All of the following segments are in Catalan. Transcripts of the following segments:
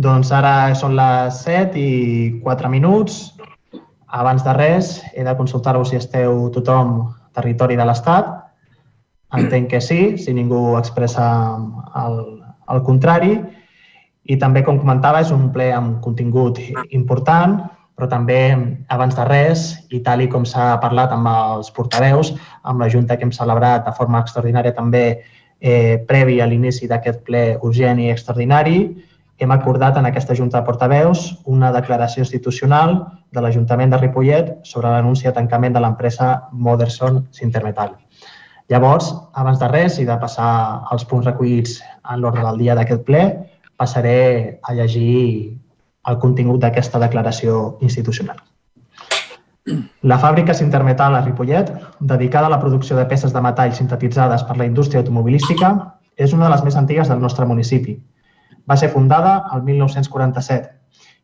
doncs ara són les 7 i 4 minuts. Abans de res, he de consultar-vos si esteu tothom territori de l'Estat. Entenc que sí, si ningú expressa el, el contrari. I també, com comentava, és un ple amb contingut important, però també, abans de res, i tal i com s'ha parlat amb els portaveus, amb la Junta que hem celebrat de forma extraordinària també eh, previ a l'inici d'aquest ple urgent i extraordinari, hem acordat en aquesta Junta de Portaveus una declaració institucional de l'Ajuntament de Ripollet sobre l'anunci de tancament de l'empresa Moderson Sintermetal. Llavors, abans de res i de passar als punts recollits en l'ordre del dia d'aquest ple, passaré a llegir el contingut d'aquesta declaració institucional. La fàbrica Sintermetal a Ripollet, dedicada a la producció de peces de metall sintetitzades per la indústria automobilística, és una de les més antigues del nostre municipi. Va ser fundada el 1947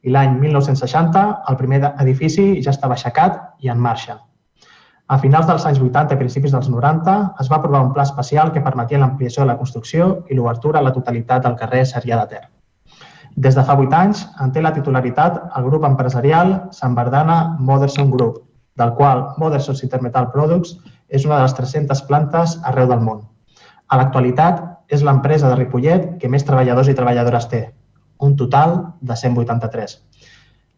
i l'any 1960 el primer edifici ja estava aixecat i en marxa. A finals dels anys 80 i principis dels 90 es va aprovar un pla especial que permetia l'ampliació de la construcció i l'obertura a la totalitat del carrer Sarrià de Ter. Des de fa 8 anys en té la titularitat el grup empresarial Sant Bardana Moderson Group, del qual Moderson Intermetal Products és una de les 300 plantes arreu del món. A l'actualitat és l'empresa de Ripollet que més treballadors i treballadores té, un total de 183.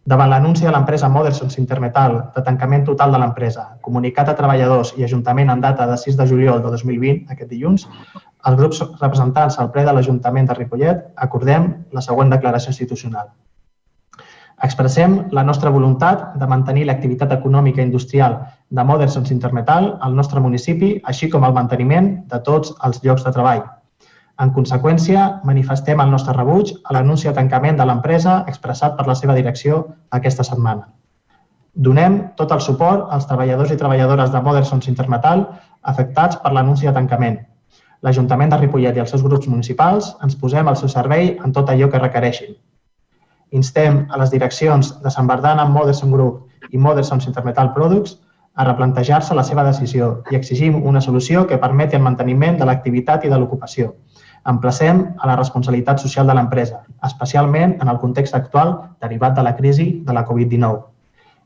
Davant l'anunci de l'empresa Moderson Intermetal de tancament total de l'empresa, comunicat a treballadors i Ajuntament en data de 6 de juliol de 2020, aquest dilluns, els grups representants al ple de l'Ajuntament de Ripollet acordem la següent declaració institucional. Expressem la nostra voluntat de mantenir l'activitat econòmica i industrial de Moderson Intermetal al nostre municipi, així com el manteniment de tots els llocs de treball, en conseqüència, manifestem el nostre rebuig a l'anunci de tancament de l'empresa expressat per la seva direcció aquesta setmana. Donem tot el suport als treballadors i treballadores de Modersons Intermetal afectats per l'anunci de tancament. L'Ajuntament de Ripollet i els seus grups municipals ens posem al seu servei en tot allò que requereixin. Instem a les direccions de Sant Bardana Moderson Group i Modersons Intermetal Products a replantejar-se la seva decisió i exigim una solució que permeti el manteniment de l'activitat i de l'ocupació, Emplacem a la responsabilitat social de l'empresa, especialment en el context actual derivat de la crisi de la Covid-19.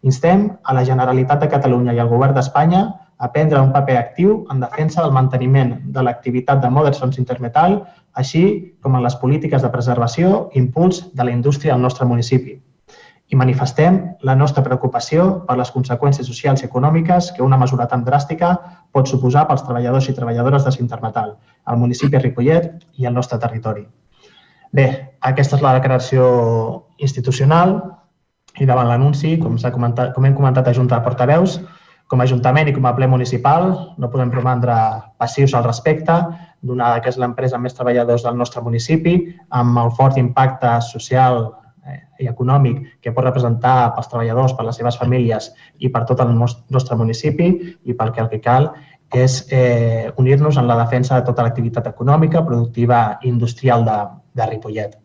Instem a la Generalitat de Catalunya i al Govern d'Espanya a prendre un paper actiu en defensa del manteniment de l'activitat de Modersons Intermetal, així com en les polítiques de preservació i impuls de la indústria al nostre municipi i manifestem la nostra preocupació per les conseqüències socials i econòmiques que una mesura tan dràstica pot suposar pels treballadors i treballadores de Sintermetal, al municipi de Ripollet i al nostre territori. Bé, aquesta és la declaració institucional i davant l'anunci, com, comentat, com hem comentat a Junta de Portaveus, com a Ajuntament i com a ple municipal no podem romandre passius al respecte, donada que és l'empresa amb més treballadors del nostre municipi, amb el fort impacte social i econòmic que pot representar pels treballadors, per les seves famílies i per tot el nostre municipi i perquè el que cal és eh, unir-nos en la defensa de tota l'activitat econòmica, productiva i industrial de, de Ripollet.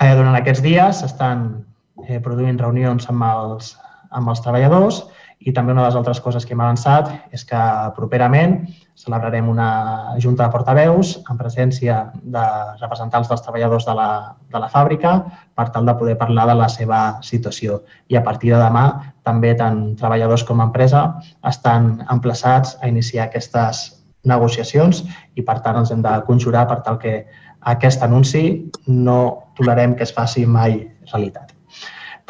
Eh, durant aquests dies s'estan eh, produint reunions amb els, amb els treballadors i també una de les altres coses que hem avançat és que properament celebrarem una junta de portaveus en presència de representants dels treballadors de la, de la fàbrica per tal de poder parlar de la seva situació. I a partir de demà també tant treballadors com empresa estan emplaçats a iniciar aquestes negociacions i per tant ens hem de conjurar per tal que aquest anunci no tolerem que es faci mai realitat.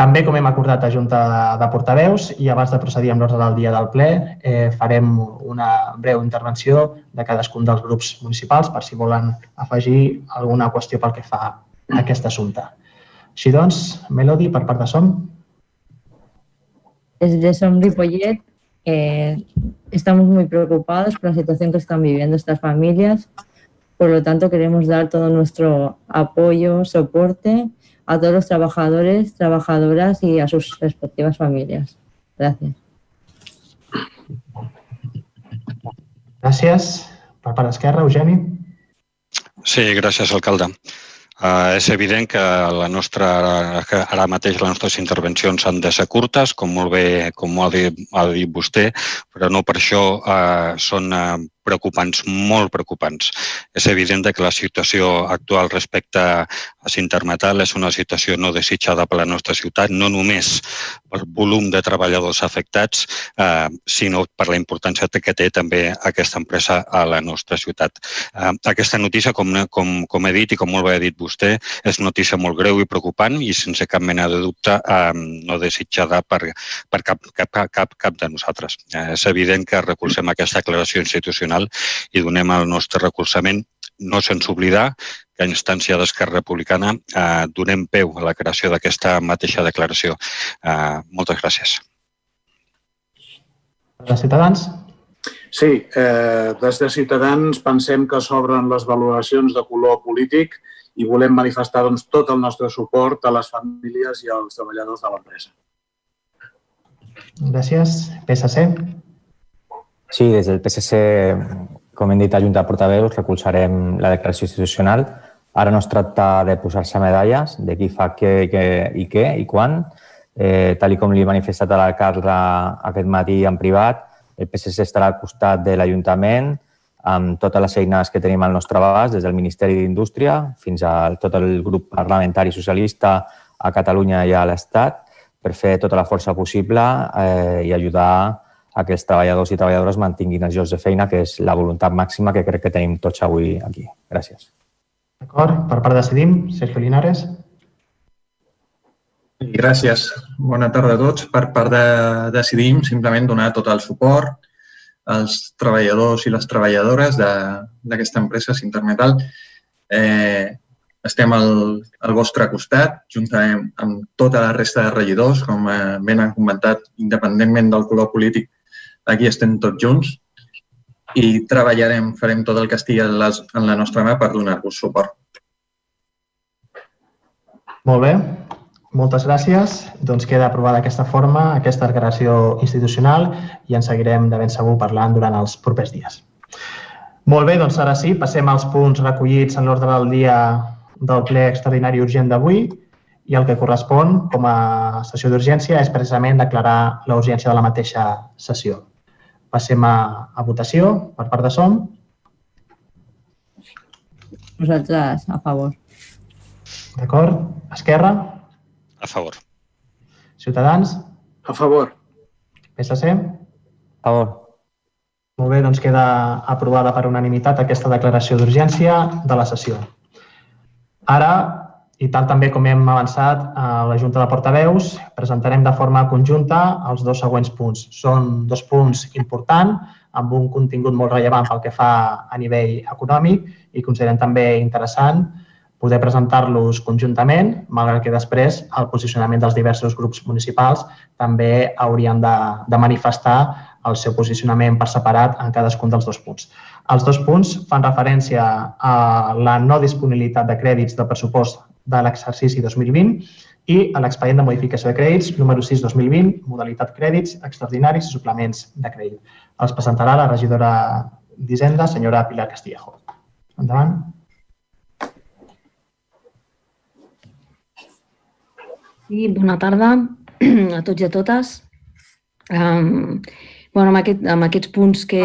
També, com hem acordat a Junta de Portaveus, i abans de procedir amb l'ordre del dia del ple, eh, farem una breu intervenció de cadascun dels grups municipals per si volen afegir alguna qüestió pel que fa a aquest assumpte. Així doncs, Melody, per part de SOM. Desde SOM Ripollet eh, estamos muy preocupados por la situación que están viviendo estas familias. Por lo tanto, queremos dar todo nuestro apoyo, soporte a todos los trabajadores, trabajadoras y a sus respectivas familias. Gracias. Gràcies. Per part d'Esquerra, Eugeni. Sí, gràcies, alcalde. Uh, és evident que, la nostra, que ara mateix les nostres intervencions han de ser curtes, com molt bé com ho ha dit, ha dit vostè, però no per això uh, són uh, preocupants, molt preocupants. És evident que la situació actual respecte a Sintermetal és una situació no desitjada per la nostra ciutat, no només pel volum de treballadors afectats, eh, sinó per la importància que té també aquesta empresa a la nostra ciutat. Eh, aquesta notícia, com, com, com he dit i com molt bé ha dit vostè, és notícia molt greu i preocupant i sense cap mena de dubte eh, no desitjada per, per cap, cap, cap, cap de nosaltres. Eh, és evident que recolzem aquesta declaració institucional i donem el nostre recolzament no sense oblidar que a instància d'Esquerra Republicana eh, donem peu a la creació d'aquesta mateixa declaració. Eh, moltes gràcies. De Ciutadans? Sí, eh, des de Ciutadans pensem que s'obren les valoracions de color polític i volem manifestar doncs, tot el nostre suport a les famílies i als treballadors de l'empresa. Gràcies. PSC? Sí, des del PSC, com hem dit a Junta de Portaveus, recolzarem la declaració institucional. Ara no es tracta de posar-se medalles de qui fa què, què i què i quan. Eh, tal com li he manifestat a l'alcalde aquest matí en privat, el PSC estarà al costat de l'Ajuntament amb totes les eines que tenim al nostre abast, des del Ministeri d'Indústria fins a tot el grup parlamentari socialista a Catalunya i a l'Estat, per fer tota la força possible eh, i ajudar a que els treballadors i treballadores mantinguin els llocs de feina, que és la voluntat màxima que crec que tenim tots avui aquí. Gràcies. D'acord. Per part de Decidim, Sergio Linares. Gràcies. Bona tarda a tots. Per part de Decidim, simplement donar tot el suport als treballadors i les treballadores d'aquesta empresa Sintermetal. Eh, estem al, al vostre costat, juntament amb tota la resta de regidors, com eh, ben han comentat, independentment del color polític, aquí estem tots junts i treballarem, farem tot el que estigui en, les, en la nostra mà per donar-vos suport. Molt bé. Moltes gràcies. Doncs queda aprovada aquesta forma, aquesta declaració institucional i en seguirem de ben segur parlant durant els propers dies. Molt bé, doncs ara sí, passem als punts recollits en l'ordre del dia del ple extraordinari urgent d'avui i el que correspon com a sessió d'urgència és precisament declarar la urgència de la mateixa sessió. Passem a, a votació per part de SOM. Nosaltres a favor. D'acord? Esquerra? A favor. Ciutadans? A favor. PSC? A favor. Molt bé, doncs queda aprovada per unanimitat aquesta declaració d'urgència de la sessió. Ara, i tal també com hem avançat a la Junta de Portaveus, presentarem de forma conjunta els dos següents punts. Són dos punts importants, amb un contingut molt rellevant pel que fa a nivell econòmic i considerem també interessant poder presentar-los conjuntament, malgrat que després el posicionament dels diversos grups municipals també haurien de, de manifestar el seu posicionament per separat en cadascun dels dos punts. Els dos punts fan referència a la no disponibilitat de crèdits del pressupost de l'exercici 2020 i a l'expedient de modificació de crèdits número 6-2020, modalitat crèdits extraordinaris i suplements de crèdit. Els presentarà la regidora d'Hisenda, senyora Pilar Castillejo. Endavant. Sí, bona tarda a tots i a totes. Um, bueno, amb, aquest, amb aquests punts que,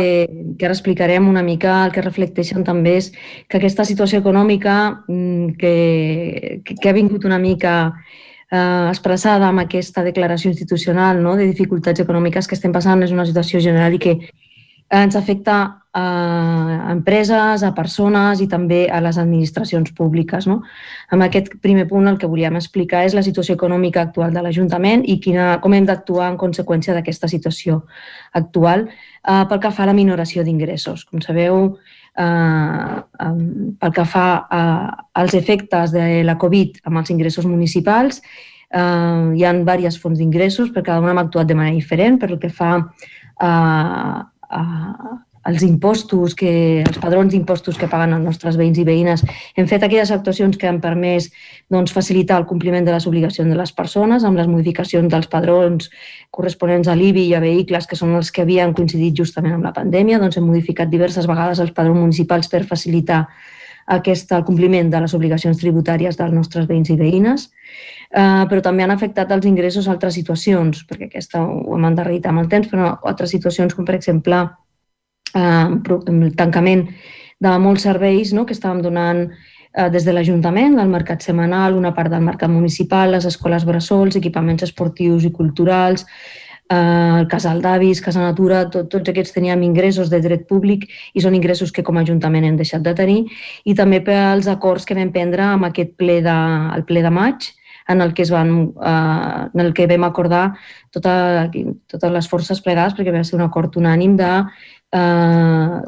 que ara explicarem una mica, el que reflecteixen també és que aquesta situació econòmica mm, que, que, ha vingut una mica eh, expressada amb aquesta declaració institucional no, de dificultats econòmiques que estem passant és una situació general i que ens afecta a empreses, a persones i també a les administracions públiques. No? Amb aquest primer punt el que volíem explicar és la situació econòmica actual de l'Ajuntament i quina, com hem d'actuar en conseqüència d'aquesta situació actual eh, pel que fa a la minoració d'ingressos. Com sabeu, eh, pel que fa a, als efectes de la Covid amb els ingressos municipals, eh, hi ha diverses fonts d'ingressos, per cada una hem actuat de manera diferent, per el que fa a, eh, els impostos, que, els padrons d'impostos que paguen els nostres veïns i veïnes. Hem fet aquelles actuacions que han permès doncs, facilitar el compliment de les obligacions de les persones amb les modificacions dels padrons corresponents a l'IBI i a vehicles, que són els que havien coincidit justament amb la pandèmia. Doncs hem modificat diverses vegades els padrons municipals per facilitar aquest, el compliment de les obligacions tributàries dels nostres veïns i veïnes, uh, però també han afectat els ingressos a altres situacions, perquè aquesta ho hem endarrerit amb el temps, però altres situacions com, per exemple, el tancament de molts serveis no? que estàvem donant eh, des de l'Ajuntament, del mercat setmanal, una part del mercat municipal, les escoles bressols, equipaments esportius i culturals, eh, el casal d'avis, Casa Natura, tot, tots aquests teníem ingressos de dret públic i són ingressos que com a Ajuntament hem deixat de tenir i també pels acords que vam prendre amb aquest ple de, el ple de maig, en el que es van, eh, en el que vam acordar tota, totes les forces plegades, perquè va ser un acord unànim de eh,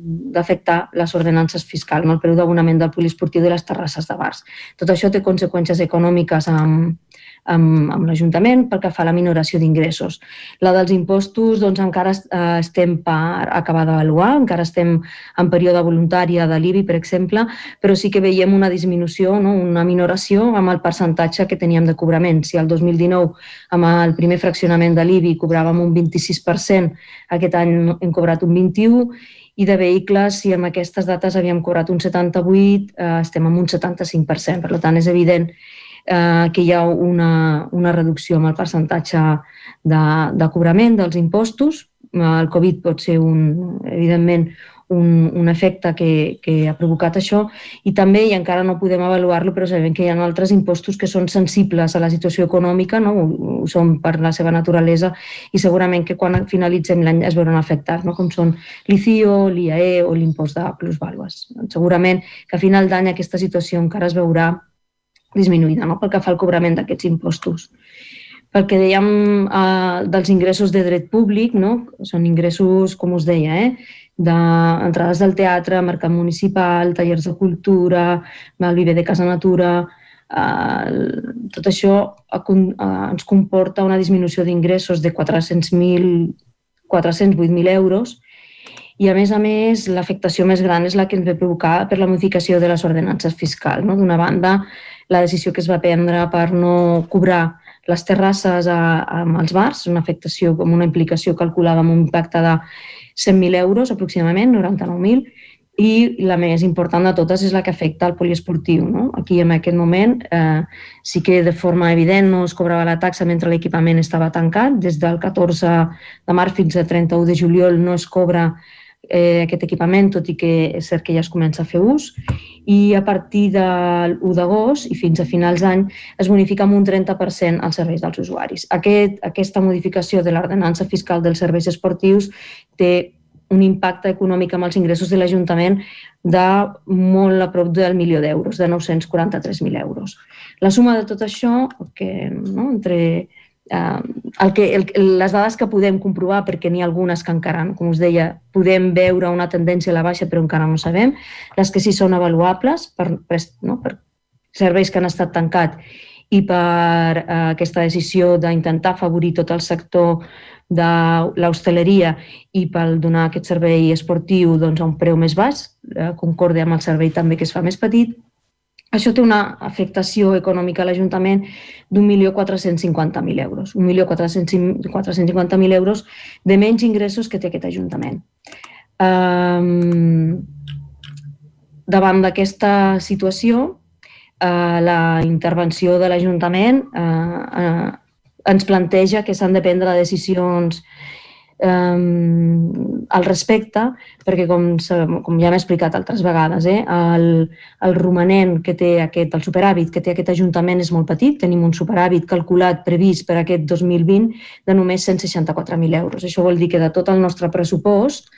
d'afectar les ordenances fiscals, no? el preu d'abonament del poliesportiu de les terrasses de bars. Tot això té conseqüències econòmiques amb, amb, amb l'Ajuntament pel que fa a la minoració d'ingressos. La dels impostos doncs, encara eh, estem per acabar d'avaluar, encara estem en període voluntària de l'IBI, per exemple, però sí que veiem una disminució, no? una minoració amb el percentatge que teníem de cobrament. Si el 2019, amb el primer fraccionament de l'IBI, cobràvem un 26%, aquest any hem cobrat un 21%, i de vehicles, si amb aquestes dates havíem cobrat un 78, eh, estem amb un 75%. Per tant, és evident eh, que hi ha una, una reducció amb el percentatge de, de cobrament dels impostos. El Covid pot ser, un, evidentment, un, un efecte que, que ha provocat això i també, i encara no podem avaluar-lo, però sabem que hi ha altres impostos que són sensibles a la situació econòmica, no? ho, ho són per la seva naturalesa i segurament que quan finalitzem l'any es veuran afectats, no? com són l'ICIO, l'IAE o l'impost de plusvàlues. Segurament que a final d'any aquesta situació encara es veurà disminuïda no? pel que fa al cobrament d'aquests impostos. Pel que dèiem eh, dels ingressos de dret públic, no? són ingressos, com us deia, eh? d'entrades del teatre, mercat municipal, tallers de cultura, el viver de Casa Natura, eh, tot això eh, ens comporta una disminució d'ingressos de 400.000 408.000 euros i, a més a més, l'afectació més gran és la que ens ve provocar per la modificació de les ordenances fiscals. No? D'una banda, la decisió que es va prendre per no cobrar les terrasses a, amb els bars, una afectació amb una implicació calculada amb un impacte de 100.000 euros aproximadament, 99.000, i la més important de totes és la que afecta al poliesportiu. No? Aquí, en aquest moment, eh, sí que de forma evident no es cobrava la taxa mentre l'equipament estava tancat. Des del 14 de març fins al 31 de juliol no es cobra eh, aquest equipament, tot i que és cert que ja es comença a fer ús, i a partir de l'1 d'agost i fins a finals d'any es bonifica amb un 30% els serveis dels usuaris. Aquest, aquesta modificació de l'ordenança fiscal dels serveis esportius té un impacte econòmic amb els ingressos de l'Ajuntament de molt a prop del milió d'euros, de 943.000 euros. La suma de tot això, que no, entre eh, el que, el, les dades que podem comprovar, perquè n'hi ha algunes que encara, com us deia, podem veure una tendència a la baixa però encara no sabem, les que sí són avaluables per, per, no, per serveis que han estat tancats i per eh, aquesta decisió d'intentar afavorir tot el sector de l'hostaleria i per donar aquest servei esportiu doncs, a un preu més baix, eh, concorde amb el servei també que es fa més petit, això té una afectació econòmica a l'Ajuntament d'1.450.000 euros. 1.450.000 euros de menys ingressos que té aquest Ajuntament. Um, davant d'aquesta situació, uh, la intervenció de l'Ajuntament uh, uh, ens planteja que s'han de prendre decisions eh, al respecte, perquè com, com ja m'he explicat altres vegades, eh, el, el romanent que té aquest, el superàvit que té aquest Ajuntament és molt petit, tenim un superàvit calculat previst per aquest 2020 de només 164.000 euros. Això vol dir que de tot el nostre pressupost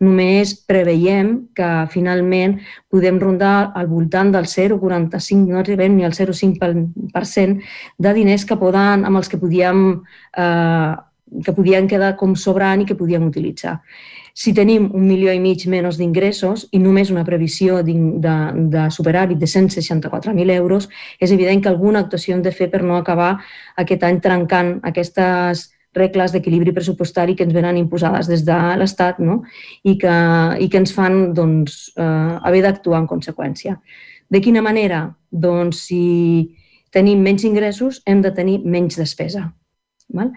només preveiem que finalment podem rondar al voltant del 0,45, no arribem ni al 0,5% de diners que poden, amb els que podíem eh, que podien quedar com sobrant i que podíem utilitzar. Si tenim un milió i mig menys d'ingressos i només una previsió de, de superàvit de 164.000 euros, és evident que alguna actuació hem de fer per no acabar aquest any trencant aquestes regles d'equilibri pressupostari que ens venen imposades des de l'Estat no? I, que, i que ens fan doncs, eh, haver d'actuar en conseqüència. De quina manera? Doncs si tenim menys ingressos hem de tenir menys despesa. Val?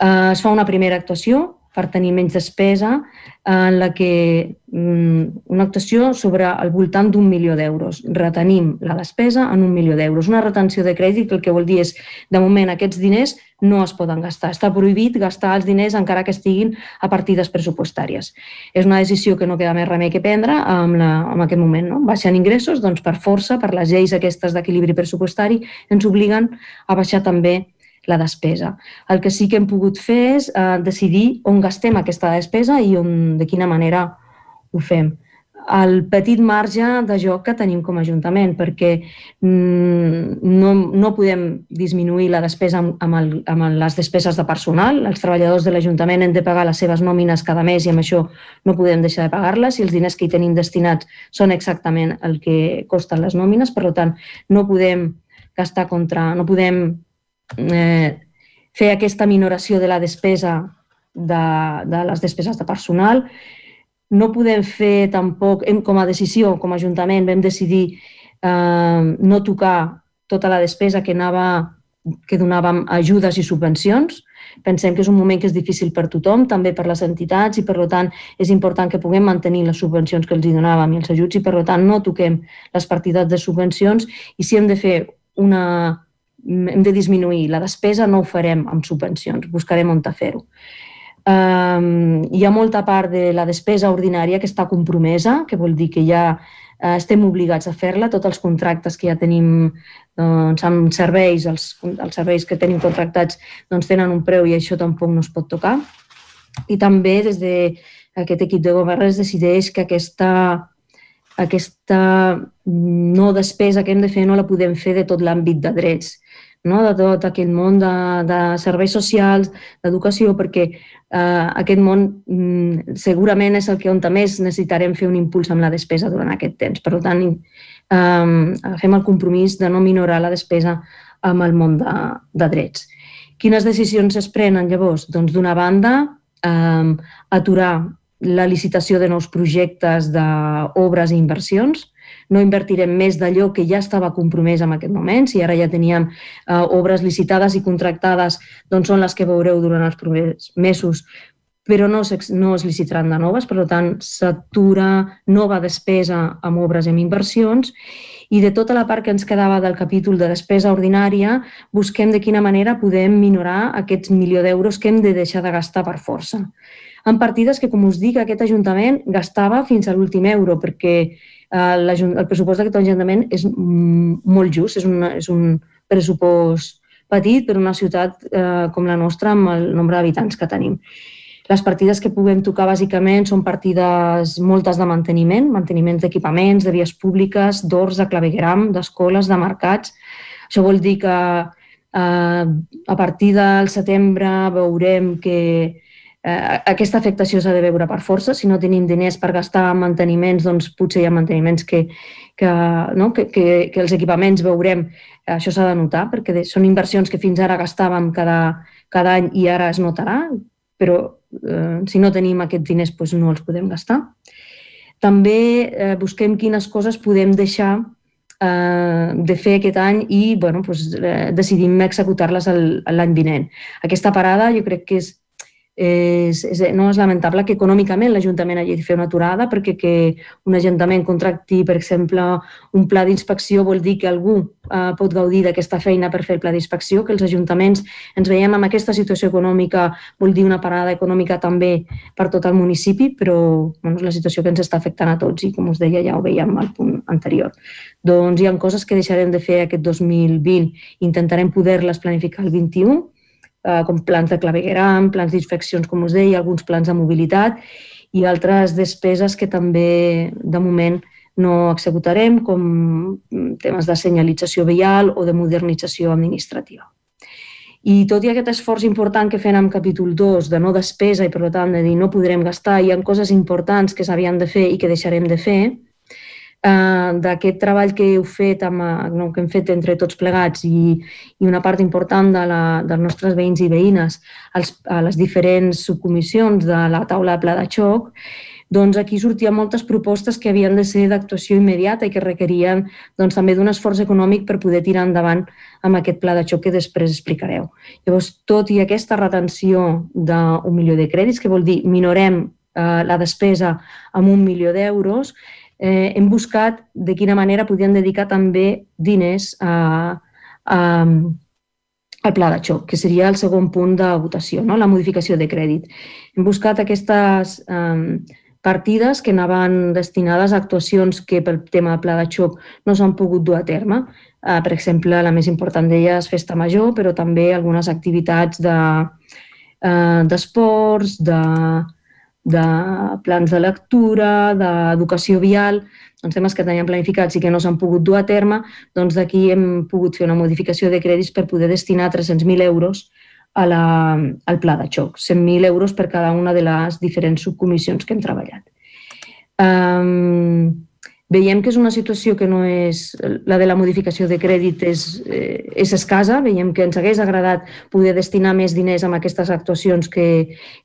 Eh, es fa una primera actuació per tenir menys despesa, en la que mm, una actuació sobre al voltant d'un milió d'euros. Retenim la despesa en un milió d'euros. Una retenció de crèdit el que vol dir és, de moment, aquests diners no es poden gastar. Està prohibit gastar els diners encara que estiguin a partides pressupostàries. És una decisió que no queda més remei que prendre en, la, en aquest moment. No? Baixen ingressos, doncs per força, per les lleis aquestes d'equilibri pressupostari, ens obliguen a baixar també la despesa. El que sí que hem pogut fer és eh, decidir on gastem aquesta despesa i on, de quina manera ho fem. El petit marge de joc que tenim com a Ajuntament, perquè mm, no, no podem disminuir la despesa amb, amb, el, amb les despeses de personal. Els treballadors de l'Ajuntament hem de pagar les seves nòmines cada mes i amb això no podem deixar de pagar-les i els diners que hi tenim destinats són exactament el que costen les nòmines. Per tant, no podem gastar contra, no podem eh, fer aquesta minoració de la despesa de, de les despeses de personal. No podem fer tampoc, com a decisió, com a Ajuntament, vam decidir eh, no tocar tota la despesa que anava que donàvem ajudes i subvencions. Pensem que és un moment que és difícil per tothom, també per les entitats, i per tant és important que puguem mantenir les subvencions que els donàvem i els ajuts, i per tant no toquem les partides de subvencions i si hem de fer una, hem de disminuir la despesa, no ho farem amb subvencions, buscarem on fer-ho. Um, hi ha molta part de la despesa ordinària que està compromesa, que vol dir que ja uh, estem obligats a fer-la. Tots els contractes que ja tenim doncs, amb serveis, els, els serveis que tenim contractats doncs, tenen un preu i això tampoc no es pot tocar. I també des d'aquest equip de govern es decideix que aquesta, aquesta no despesa que hem de fer no la podem fer de tot l'àmbit de drets no? de tot aquest món de, de serveis socials, d'educació, perquè eh, aquest món mm, segurament és el que on més necessitarem fer un impuls amb la despesa durant aquest temps. Per tant, eh, fem el compromís de no minorar la despesa amb el món de, de drets. Quines decisions es prenen llavors? Doncs d'una banda, eh, aturar la licitació de nous projectes d'obres i inversions, no invertirem més d'allò que ja estava compromès en aquest moment. Si ara ja teníem eh, obres licitades i contractades, doncs són les que veureu durant els propers mesos, però no, no es licitaran de noves, per tant, s'atura nova despesa amb obres i amb inversions i de tota la part que ens quedava del capítol de despesa ordinària, busquem de quina manera podem minorar aquests milió d'euros que hem de deixar de gastar per força. En partides que, com us dic, aquest Ajuntament gastava fins a l'últim euro, perquè Eh, el pressupost d'aquest Ajuntament és molt just, és, una, és un pressupost petit per una ciutat eh, com la nostra amb el nombre d'habitants que tenim. Les partides que puguem tocar bàsicament són partides moltes de manteniment, manteniments d'equipaments, de vies públiques, d'ors, de clavegueram, d'escoles, de mercats. Això vol dir que eh, a partir del setembre veurem que eh, aquesta afectació s'ha de veure per força. Si no tenim diners per gastar en manteniments, doncs potser hi ha manteniments que, que, no? que, que, que els equipaments veurem, això s'ha de notar, perquè són inversions que fins ara gastàvem cada, cada any i ara es notarà, però eh, si no tenim aquests diners doncs no els podem gastar. També eh, busquem quines coses podem deixar eh, de fer aquest any i bueno, doncs, eh, decidim executar-les l'any vinent. Aquesta parada jo crec que és és, és, no és lamentable que econòmicament l'Ajuntament hagi de fer una aturada perquè que un Ajuntament contracti, per exemple, un pla d'inspecció vol dir que algú eh, pot gaudir d'aquesta feina per fer el pla d'inspecció, que els ajuntaments ens veiem amb aquesta situació econòmica vol dir una parada econòmica també per tot el municipi, però bueno, és la situació que ens està afectant a tots i, com us deia, ja ho veiem al punt anterior. Doncs hi ha coses que deixarem de fer aquest 2020 intentarem poder-les planificar el 21 eh, com plans de clavegueram, plans d'inspeccions, com us deia, alguns plans de mobilitat i altres despeses que també, de moment, no executarem, com temes de senyalització vial o de modernització administrativa. I tot i aquest esforç important que fem amb capítol 2 de no despesa i per tant de dir no podrem gastar, hi ha coses importants que s'havien de fer i que deixarem de fer, d'aquest treball que heu fet, amb, eh, no, que hem fet entre tots plegats i, i una part important de la, dels nostres veïns i veïnes als, a les diferents subcomissions de la taula de pla de xoc, doncs aquí sortien moltes propostes que havien de ser d'actuació immediata i que requerien doncs, també d'un esforç econòmic per poder tirar endavant amb aquest pla de xoc que després explicareu. Llavors, tot i aquesta retenció d'un milió de crèdits, que vol dir minorem eh, la despesa amb un milió d'euros, eh, hem buscat de quina manera podien dedicar també diners a, a, al pla de xoc, que seria el segon punt de votació, no? la modificació de crèdit. Hem buscat aquestes eh, partides que anaven destinades a actuacions que pel tema de pla de xoc no s'han pogut dur a terme. Eh, per exemple, la més important d'elles, Festa Major, però també algunes activitats d'esports, de, eh, de, de plans de lectura, d'educació vial, doncs temes que teníem planificats i que no s'han pogut dur a terme, doncs d'aquí hem pogut fer una modificació de crèdits per poder destinar 300.000 euros a la, al pla de xoc, 100.000 euros per cada una de les diferents subcomissions que hem treballat. Um, Veiem que és una situació que no és... La de la modificació de crèdit és, eh, és escasa. Veiem que ens hagués agradat poder destinar més diners amb aquestes actuacions que,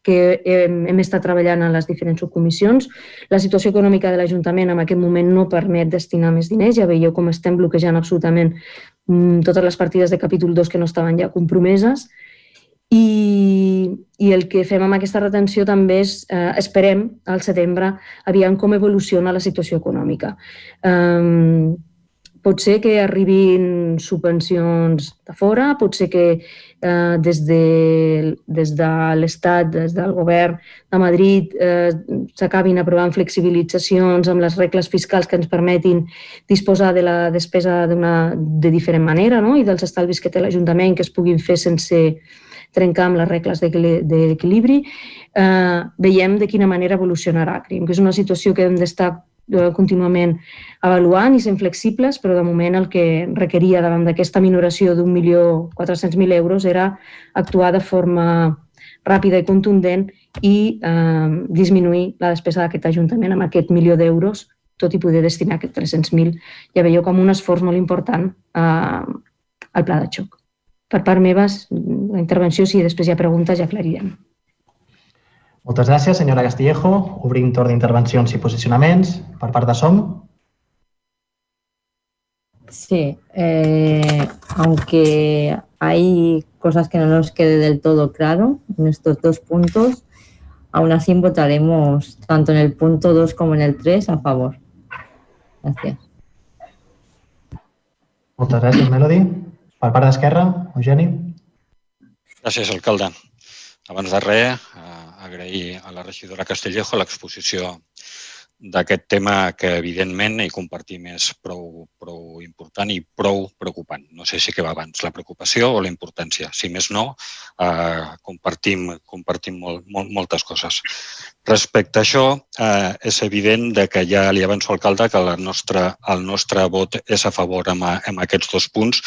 que hem, hem estat treballant en les diferents subcomissions. La situació econòmica de l'Ajuntament en aquest moment no permet destinar més diners. Ja veieu com estem bloquejant absolutament mm, totes les partides de capítol 2 que no estaven ja compromeses. I, i el que fem amb aquesta retenció també és, eh, esperem al setembre, aviam com evoluciona la situació econòmica. Um, pot ser que arribin subvencions de fora, pot ser que eh, des de, des de l'Estat, des del govern de Madrid, eh, s'acabin aprovant flexibilitzacions amb les regles fiscals que ens permetin disposar de la despesa de diferent manera no? i dels estalvis que té l'Ajuntament que es puguin fer sense, trencar amb les regles d'equilibri, eh, veiem de quina manera evolucionarà. Creiem que és una situació que hem d'estar eh, contínuament avaluant i sent flexibles, però de moment el que requeria davant d'aquesta minoració d'un milió 400.000 euros era actuar de forma ràpida i contundent i eh, disminuir la despesa d'aquest Ajuntament amb aquest milió d'euros, tot i poder destinar aquest 300.000. Ja veieu com un esforç molt important eh, al pla de xoc. Per part meva, la intervenció, si després hi ha preguntes, ja aclarirem. Moltes gràcies, senyora Castillejo. Obrim torn d'intervencions i posicionaments. Per part de SOM. Sí, eh, aunque hay cosas que no nos quede del todo claro en estos dos puntos, aún así votaremos tanto en el punto 2 como en el 3 a favor. Gracias. Moltes gràcies, Melody. Per part d'Esquerra, Eugeni. Gràcies, alcalde. Abans de res, eh, agrair a la regidora Castellejo l'exposició d'aquest tema que, evidentment, hi compartim és prou, prou important i prou preocupant. No sé si que va abans, la preocupació o la importància. Si més no, eh, compartim, compartim molt, molt, moltes coses. Respecte a això, eh, és evident de que ja li avanço, alcalde, que la nostra, el nostre vot és a favor amb, amb aquests dos punts,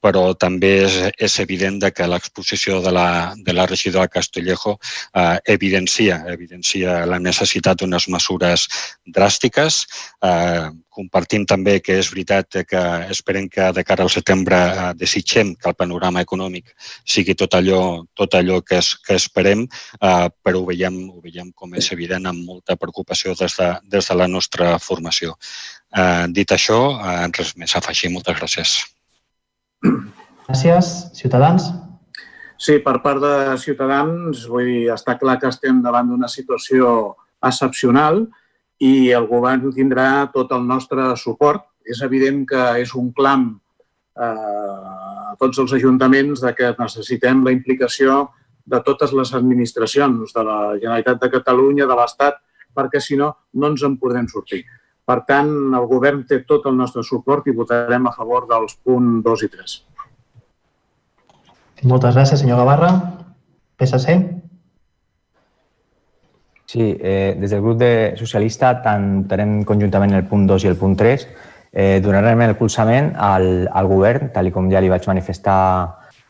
però també és, és evident de que l'exposició de la, de la regidora Castellejo eh, evidencia, evidencia la necessitat d'unes mesures dràstiques. Eh, compartim també que és veritat que esperem que de cara al setembre eh, desitgem que el panorama econòmic sigui tot allò, tot allò que, es, que esperem, eh, però ho veiem, ho veiem com és evident amb molta preocupació des de, des de la nostra formació. Eh, dit això, eh, res més a afegir. Moltes gràcies. Gràcies. Ciutadans? Sí, per part de Ciutadans, vull dir, està clar que estem davant d'una situació excepcional i el govern tindrà tot el nostre suport. És evident que és un clam eh, a tots els ajuntaments de que necessitem la implicació de totes les administracions, de la Generalitat de Catalunya, de l'Estat, perquè si no, no ens en podrem sortir. Per tant, el govern té tot el nostre suport i votarem a favor dels punts 2 i 3. Moltes gràcies, senyor Gavarra. PSC. Sí, eh, des del grup de socialista tant tenim conjuntament el punt 2 i el punt 3. Eh, donarem el colzament al, al govern, tal com ja li vaig manifestar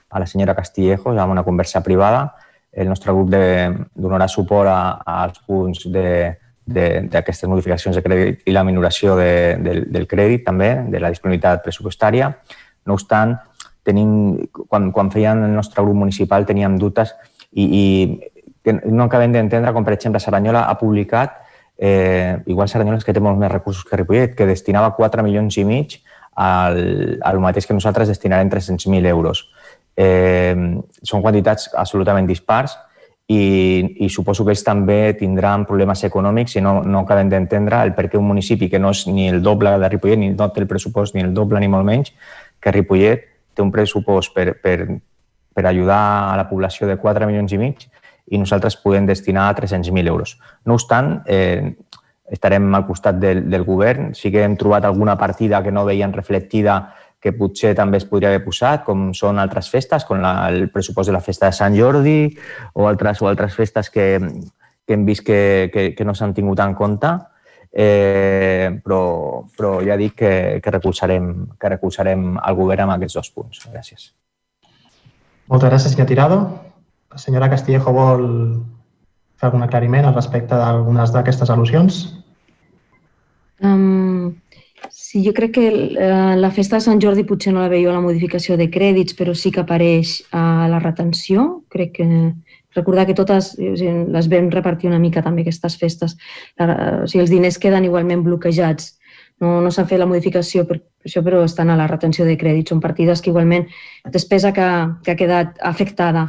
a la senyora Castillejos en una conversa privada. El nostre grup donarà suport a, als punts d'aquestes modificacions de crèdit i la minoració de, de, del crèdit també, de la disponibilitat pressupostària. No obstant, tenim, quan, quan feien el nostre grup municipal teníem dubtes i, i que no acabem d'entendre com, per exemple, Saranyola ha publicat eh, igual Cerdanyola és que té molts més recursos que Ripollet, que destinava 4 milions i mig al, al mateix que nosaltres destinarem 300.000 euros. Eh, són quantitats absolutament dispars i, i suposo que ells també tindran problemes econòmics i no, no acaben d'entendre el per què un municipi que no és ni el doble de Ripollet, ni no té el pressupost ni el doble ni molt menys, que Ripollet té un pressupost per, per, per ajudar a la població de 4 milions i mig i nosaltres podem destinar 300.000 euros. No obstant, eh, estarem al costat del, del govern. Sí que hem trobat alguna partida que no veien reflectida que potser també es podria haver posat, com són altres festes, com la, el pressupost de la festa de Sant Jordi o altres, o altres festes que, que hem vist que, que, que no s'han tingut en compte, eh, però, però ja dic que, que, recolzarem, que recolzarem el govern amb aquests dos punts. Gràcies. Moltes gràcies, senyor Tirado. La senyora Castillejo vol fer algun aclariment al respecte d'algunes d'aquestes al·lusions? Um, sí, jo crec que uh, la festa de Sant Jordi potser no la veieu a la modificació de crèdits, però sí que apareix a la retenció. Crec que recordar que totes les vam repartir una mica també aquestes festes. La, o sigui, els diners queden igualment bloquejats. No, no s'ha fet la modificació per, per això, però estan a la retenció de crèdits. Són partides que igualment despesa que, que ha quedat afectada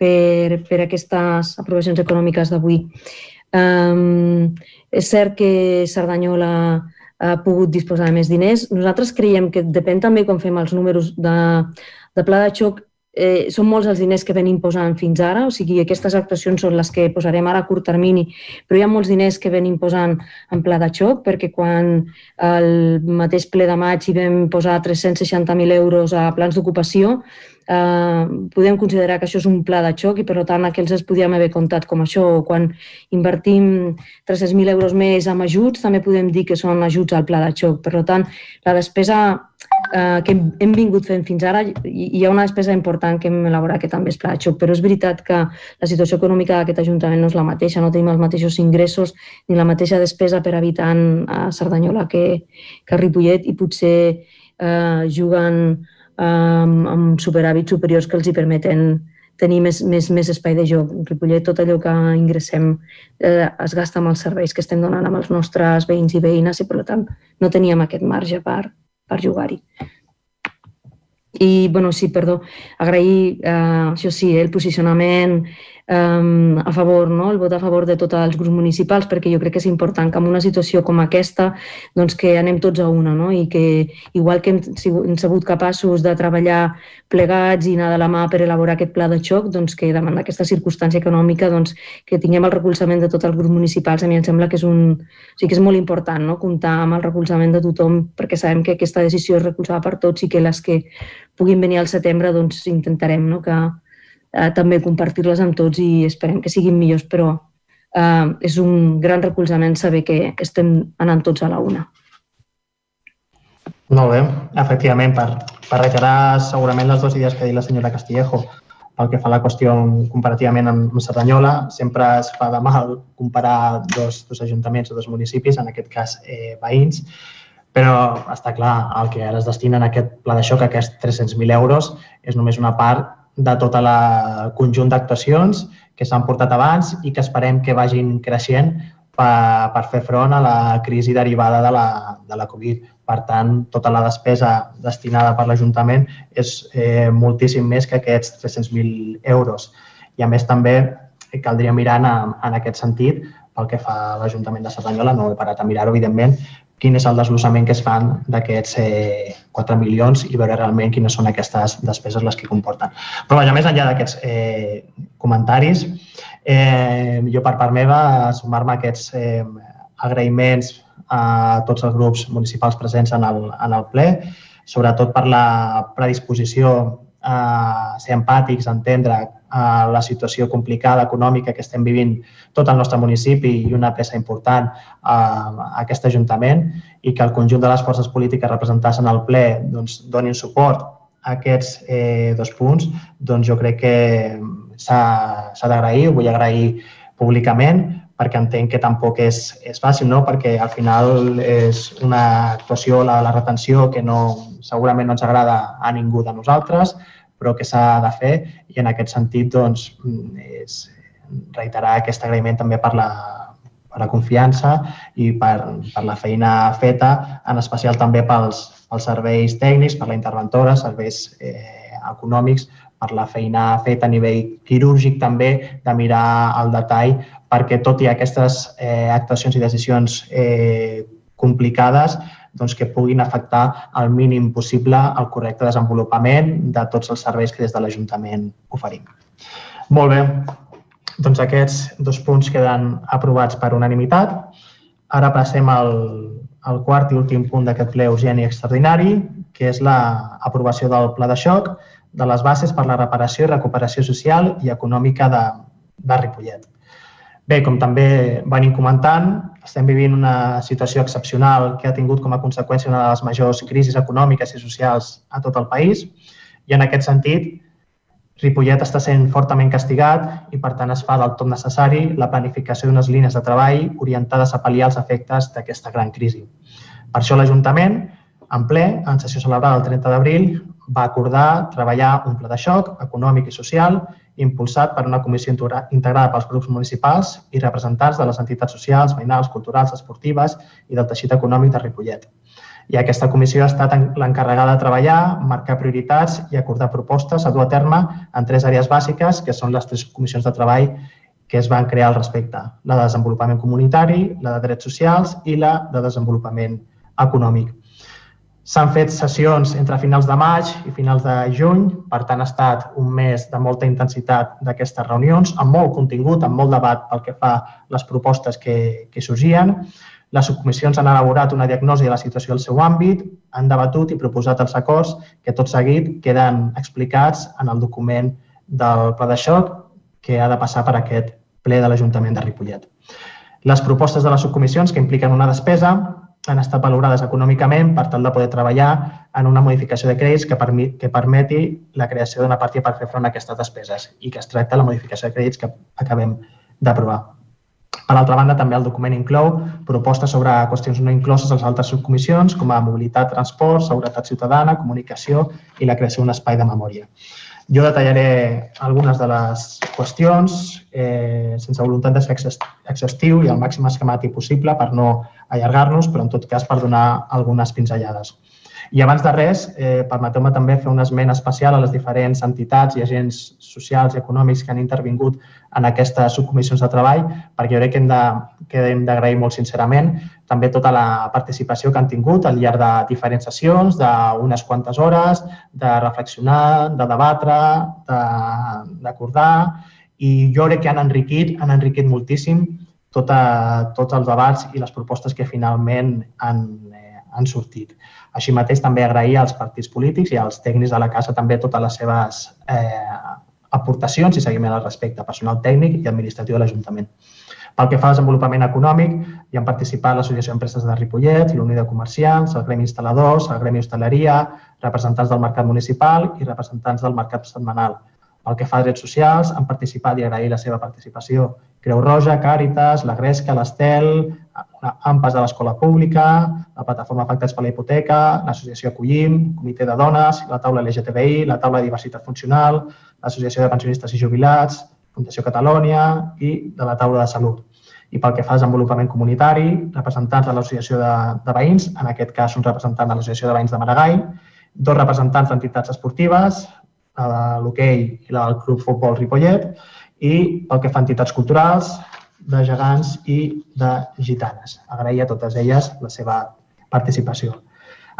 per, per aquestes aprovacions econòmiques d'avui. Um, és cert que Cerdanyola ha pogut disposar de més diners. Nosaltres creiem que depèn també com fem els números de, de pla de xoc, eh, són molts els diners que venim posant fins ara, o sigui, aquestes actuacions són les que posarem ara a curt termini, però hi ha molts diners que venim posant en pla de xoc, perquè quan el mateix ple de maig hi vam posar 360.000 euros a plans d'ocupació, eh, podem considerar que això és un pla de xoc i, per tant, aquells els podíem haver comptat com això. Quan invertim 300.000 euros més en ajuts, també podem dir que són ajuts al pla de xoc. Per tant, la despesa eh, que hem vingut fent fins ara, hi ha una despesa important que hem elaborat que també és pla de xoc, però és veritat que la situació econòmica d'aquest Ajuntament no és la mateixa, no tenim els mateixos ingressos ni la mateixa despesa per habitant a Cerdanyola que, que a Ripollet i potser eh, juguen amb, amb superàvits superiors que els hi permeten tenir més, més, més espai de joc. En Ripollet tot allò que ingressem eh, es gasta amb els serveis que estem donant amb els nostres veïns i veïnes i per tant no teníem aquest marge per, per jugar-hi. I, bueno, sí, perdó, agrair, eh, això sí, el posicionament eh, a favor, no? el vot a favor de tots els grups municipals, perquè jo crec que és important que en una situació com aquesta doncs que anem tots a una no? i que igual que hem, hem sigut capaços de treballar plegats i anar de la mà per elaborar aquest pla de xoc, doncs que davant d'aquesta circumstància econòmica doncs, que tinguem el recolzament de tots els grups municipals, a mi em sembla que és, un, o sigui, que és molt important no? comptar amb el recolzament de tothom perquè sabem que aquesta decisió és recolzada per tots i que les que puguin venir al setembre doncs intentarem no? que, eh, també compartir-les amb tots i esperem que siguin millors, però eh, és un gran recolzament saber que estem anant tots a la una. Molt bé, efectivament, per, per reiterar segurament les dues idees que ha dit la senyora Castillejo, pel que fa a la qüestió comparativament amb Cerdanyola, sempre es fa de mal comparar dos, dos ajuntaments o dos municipis, en aquest cas eh, veïns, però està clar, el que ara es destina en aquest pla de xoc, aquests 300.000 euros, és només una part de tota la conjunt d'actuacions que s'han portat abans i que esperem que vagin creixent per, per fer front a la crisi derivada de la, de la Covid. Per tant, tota la despesa destinada per l'Ajuntament és eh, moltíssim més que aquests 300.000 euros. I a més també caldria mirar en, en aquest sentit pel que fa a l'Ajuntament de Cerdanyola, no he parat a mirar-ho, evidentment, quin és el desglossament que es fan d'aquests eh, 4 milions i veure realment quines són aquestes despeses les que comporten. Però vaja, més enllà d'aquests eh, comentaris, eh, jo per part meva sumar-me a aquests eh, agraïments a tots els grups municipals presents en el, en el ple, sobretot per la predisposició a ser empàtics, a entendre a la situació complicada econòmica que estem vivint tot el nostre municipi i una peça important a, aquest Ajuntament i que el conjunt de les forces polítiques representades en el ple doncs, donin suport a aquests eh, dos punts, doncs jo crec que s'ha d'agrair, ho vull agrair públicament, perquè entenc que tampoc és, és fàcil, no? perquè al final és una actuació, la, la retenció, que no, segurament no ens agrada a ningú de nosaltres, però que s'ha de fer i en aquest sentit doncs, és reiterar aquest agraïment també per la, per la confiança i per, per la feina feta, en especial també pels, pels serveis tècnics, per la interventora, serveis eh, econòmics, per la feina feta a nivell quirúrgic també, de mirar el detall, perquè tot i aquestes eh, actuacions i decisions eh, complicades, doncs, que puguin afectar al mínim possible el correcte desenvolupament de tots els serveis que des de l'Ajuntament oferim. Molt bé, doncs aquests dos punts queden aprovats per unanimitat. Ara passem al, al quart i últim punt d'aquest ple urgent i extraordinari, que és l'aprovació del pla de xoc de les bases per la reparació i recuperació social i econòmica de, de Ripollet. Bé, com també venim comentant, estem vivint una situació excepcional que ha tingut com a conseqüència una de les majors crisis econòmiques i socials a tot el país i en aquest sentit Ripollet està sent fortament castigat i per tant es fa del tot necessari la planificació d'unes línies de treball orientades a pal·liar els efectes d'aquesta gran crisi. Per això l'Ajuntament, en ple, en sessió celebrada el 30 d'abril, va acordar treballar un pla de xoc econòmic i social impulsat per una comissió integrada pels grups municipals i representants de les entitats socials, veïnals, culturals, esportives i del teixit econòmic de Ripollet. I aquesta comissió ha estat l'encarregada de treballar, marcar prioritats i acordar propostes a dur a terme en tres àrees bàsiques, que són les tres comissions de treball que es van crear al respecte. La de desenvolupament comunitari, la de drets socials i la de desenvolupament econòmic. S'han fet sessions entre finals de maig i finals de juny, per tant ha estat un mes de molta intensitat d'aquestes reunions, amb molt contingut, amb molt debat pel que fa les propostes que, que sorgien. Les subcomissions han elaborat una diagnosi de la situació al seu àmbit, han debatut i proposat els acords que tot seguit queden explicats en el document del pla de xoc que ha de passar per aquest ple de l'Ajuntament de Ripollet. Les propostes de les subcomissions que impliquen una despesa han estat valorades econòmicament per tal de poder treballar en una modificació de crèdits que, permi que permeti la creació d'una partida per fer front a aquestes despeses i que es tracta la modificació de crèdits que acabem d'aprovar. Per altra banda, també el document inclou propostes sobre qüestions no incloses als altres subcomissions, com a mobilitat, transport, seguretat ciutadana, comunicació i la creació d'un espai de memòria. Jo detallaré algunes de les qüestions eh, sense voluntat de ser exhaustiu i el màxim esquemàtic possible per no allargar-nos, però en tot cas per donar algunes pinzellades. I abans de res, eh, permeteu-me també fer un esment especial a les diferents entitats i agents socials i econòmics que han intervingut en aquestes subcomissions de treball, perquè jo crec que hem d'agrair molt sincerament també tota la participació que han tingut al llarg de diferents sessions, d'unes quantes hores, de reflexionar, de debatre, d'acordar, i jo crec que han enriquit, han enriquit moltíssim tota, tots els debats i les propostes que finalment han, eh, han sortit. Així mateix, també agrair als partits polítics i als tècnics de la casa també totes les seves eh, aportacions i seguiment al respecte, personal tècnic i administratiu de l'Ajuntament. Pel que fa al desenvolupament econòmic, hi han participat l'Associació d'Empreses de Ripollet, l'Unió de Comerciants, el Gremi Instal·ladors, el Gremi Hostaleria, representants del Mercat Municipal i representants del Mercat Setmanal. Pel que fa a drets socials, han participat i agrair la seva participació Creu Roja, Càritas, la Gresca, l'Estel, AMPAS de l'Escola Pública, la Plataforma Afectats per la Hipoteca, l'Associació Acollim, Comitè de Dones, la Taula LGTBI, la Taula de Diversitat Funcional, l'Associació de Pensionistes i Jubilats, Fundació Catalònia i de la Taula de Salut. I pel que fa al desenvolupament comunitari, representants de l'Associació de, de Veïns, en aquest cas un representant de l'Associació de Veïns de Maragall, dos representants d'entitats esportives, de l'hoquei i la del Club Futbol Ripollet, i pel que fa a entitats culturals, de gegants i de gitanes. Agrair a totes elles la seva participació.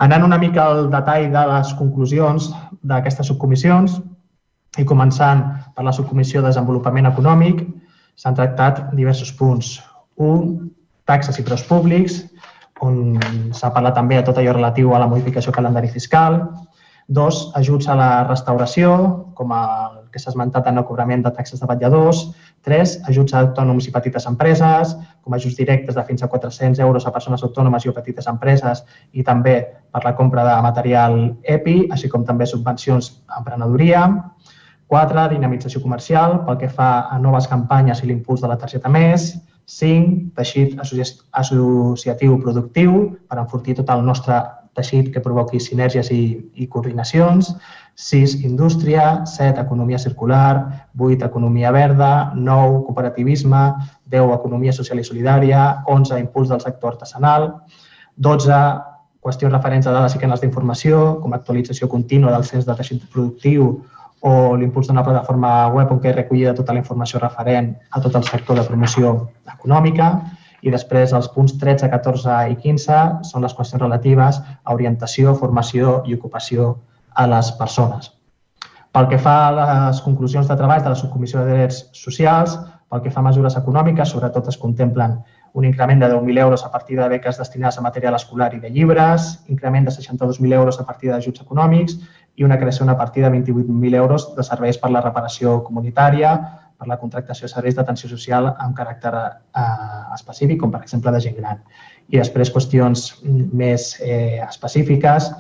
Anant una mica al detall de les conclusions d'aquestes subcomissions i començant per la subcomissió de desenvolupament econòmic, s'han tractat diversos punts. Un, taxes i preus públics, on s'ha parlat també de tot allò relatiu a la modificació calendari fiscal. Dos, ajuts a la restauració, com el que s'ha esmentat en el cobrament de taxes de vetlladors. Tres, ajuts a autònoms i petites empreses, com ajuts directes de fins a 400 euros a persones autònomes i a petites empreses i també per la compra de material EPI, així com també subvencions a emprenedoria. Quatre, dinamització comercial pel que fa a noves campanyes i l'impuls de la targeta més. 5. Teixit associatiu productiu per enfortir tot el nostre teixit que provoqui sinergies i, i coordinacions. 6. Indústria, 7. Economia circular, 8. Economia verda, 9. Cooperativisme, 10. Economia social i solidària, 11. Impuls del sector artesanal, 12. Qüestions referents a dades i canals d'informació, com actualització contínua del cens de teixit productiu o l'impuls d'una plataforma web on que recollida tota la informació referent a tot el sector de promoció econòmica. I després els punts 13, 14 i 15 són les qüestions relatives a orientació, formació i ocupació a les persones. Pel que fa a les conclusions de treball de la Subcomissió de Drets Socials, pel que fa a mesures econòmiques, sobretot es contemplen un increment de 10.000 euros a partir de beques destinades a material escolar i de llibres, increment de 62.000 euros a partir d'ajuts econòmics i una creació d'una partida de 28.000 euros de serveis per la reparació comunitària, per la contractació de serveis d'atenció social amb caràcter eh, específic, com per exemple de gent gran. I després qüestions més eh, específiques,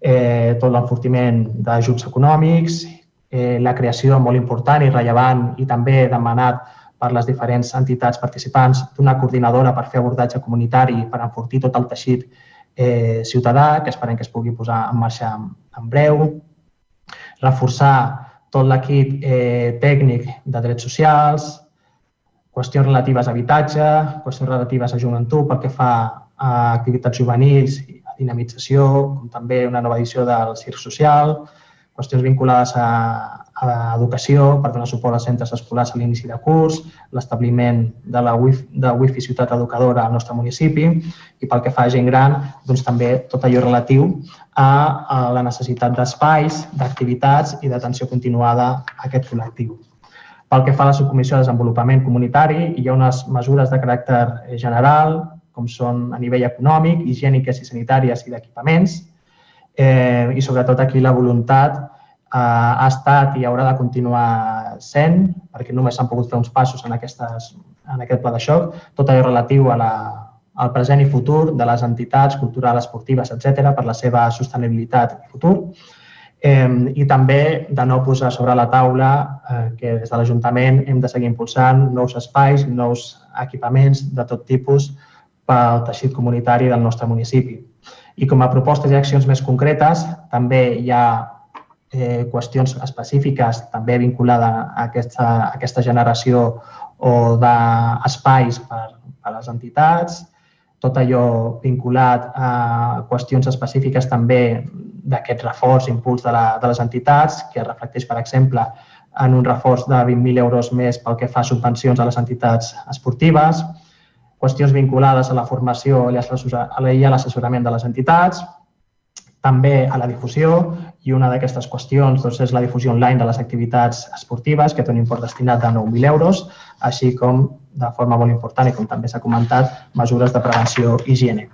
eh, tot l'enfortiment d'ajuts econòmics, eh, la creació molt important i rellevant i també demanat per les diferents entitats participants d'una coordinadora per fer abordatge comunitari per enfortir tot el teixit eh, ciutadà, que esperem que es pugui posar en marxa en, en breu, reforçar tot l'equip eh, tècnic de drets socials, qüestions relatives a habitatge, qüestions relatives a joventut pel que fa a activitats juvenils dinamització, com també una nova edició del CIRC Social, qüestions vinculades a, a educació per donar suport als centres escolars a l'inici de curs, l'establiment de la wifi, de wifi ciutat educadora al nostre municipi i pel que fa a gent gran, doncs també tot allò relatiu a, a la necessitat d'espais, d'activitats i d'atenció continuada a aquest col·lectiu. Pel que fa a la subcomissió de desenvolupament comunitari, hi ha unes mesures de caràcter general com són a nivell econòmic, higièniques i sanitàries i d'equipaments. Eh, I sobretot aquí la voluntat eh, ha estat i haurà de continuar sent, perquè només s'han pogut fer uns passos en, aquestes, en aquest pla de xoc, tot allò relatiu a la, al present i futur de les entitats culturals, esportives, etc per la seva sostenibilitat i futur. Eh, I també de no posar sobre la taula eh, que des de l'Ajuntament hem de seguir impulsant nous espais, nous equipaments de tot tipus pel teixit comunitari del nostre municipi. I com a propostes i accions més concretes, també hi ha eh, qüestions específiques també vinculades a aquesta, a aquesta generació o d'espais per, per a les entitats, tot allò vinculat a qüestions específiques també d'aquest reforç, impuls de, la, de les entitats, que reflecteix, per exemple, en un reforç de 20.000 euros més pel que fa a subvencions a les entitats esportives, qüestions vinculades a la formació i a l'assessorament de les entitats, també a la difusió i una d'aquestes qüestions doncs, és la difusió online de les activitats esportives, que té un import destinat de 9.000 euros, així com, de forma molt important i com també s'ha comentat, mesures de prevenció i higiene.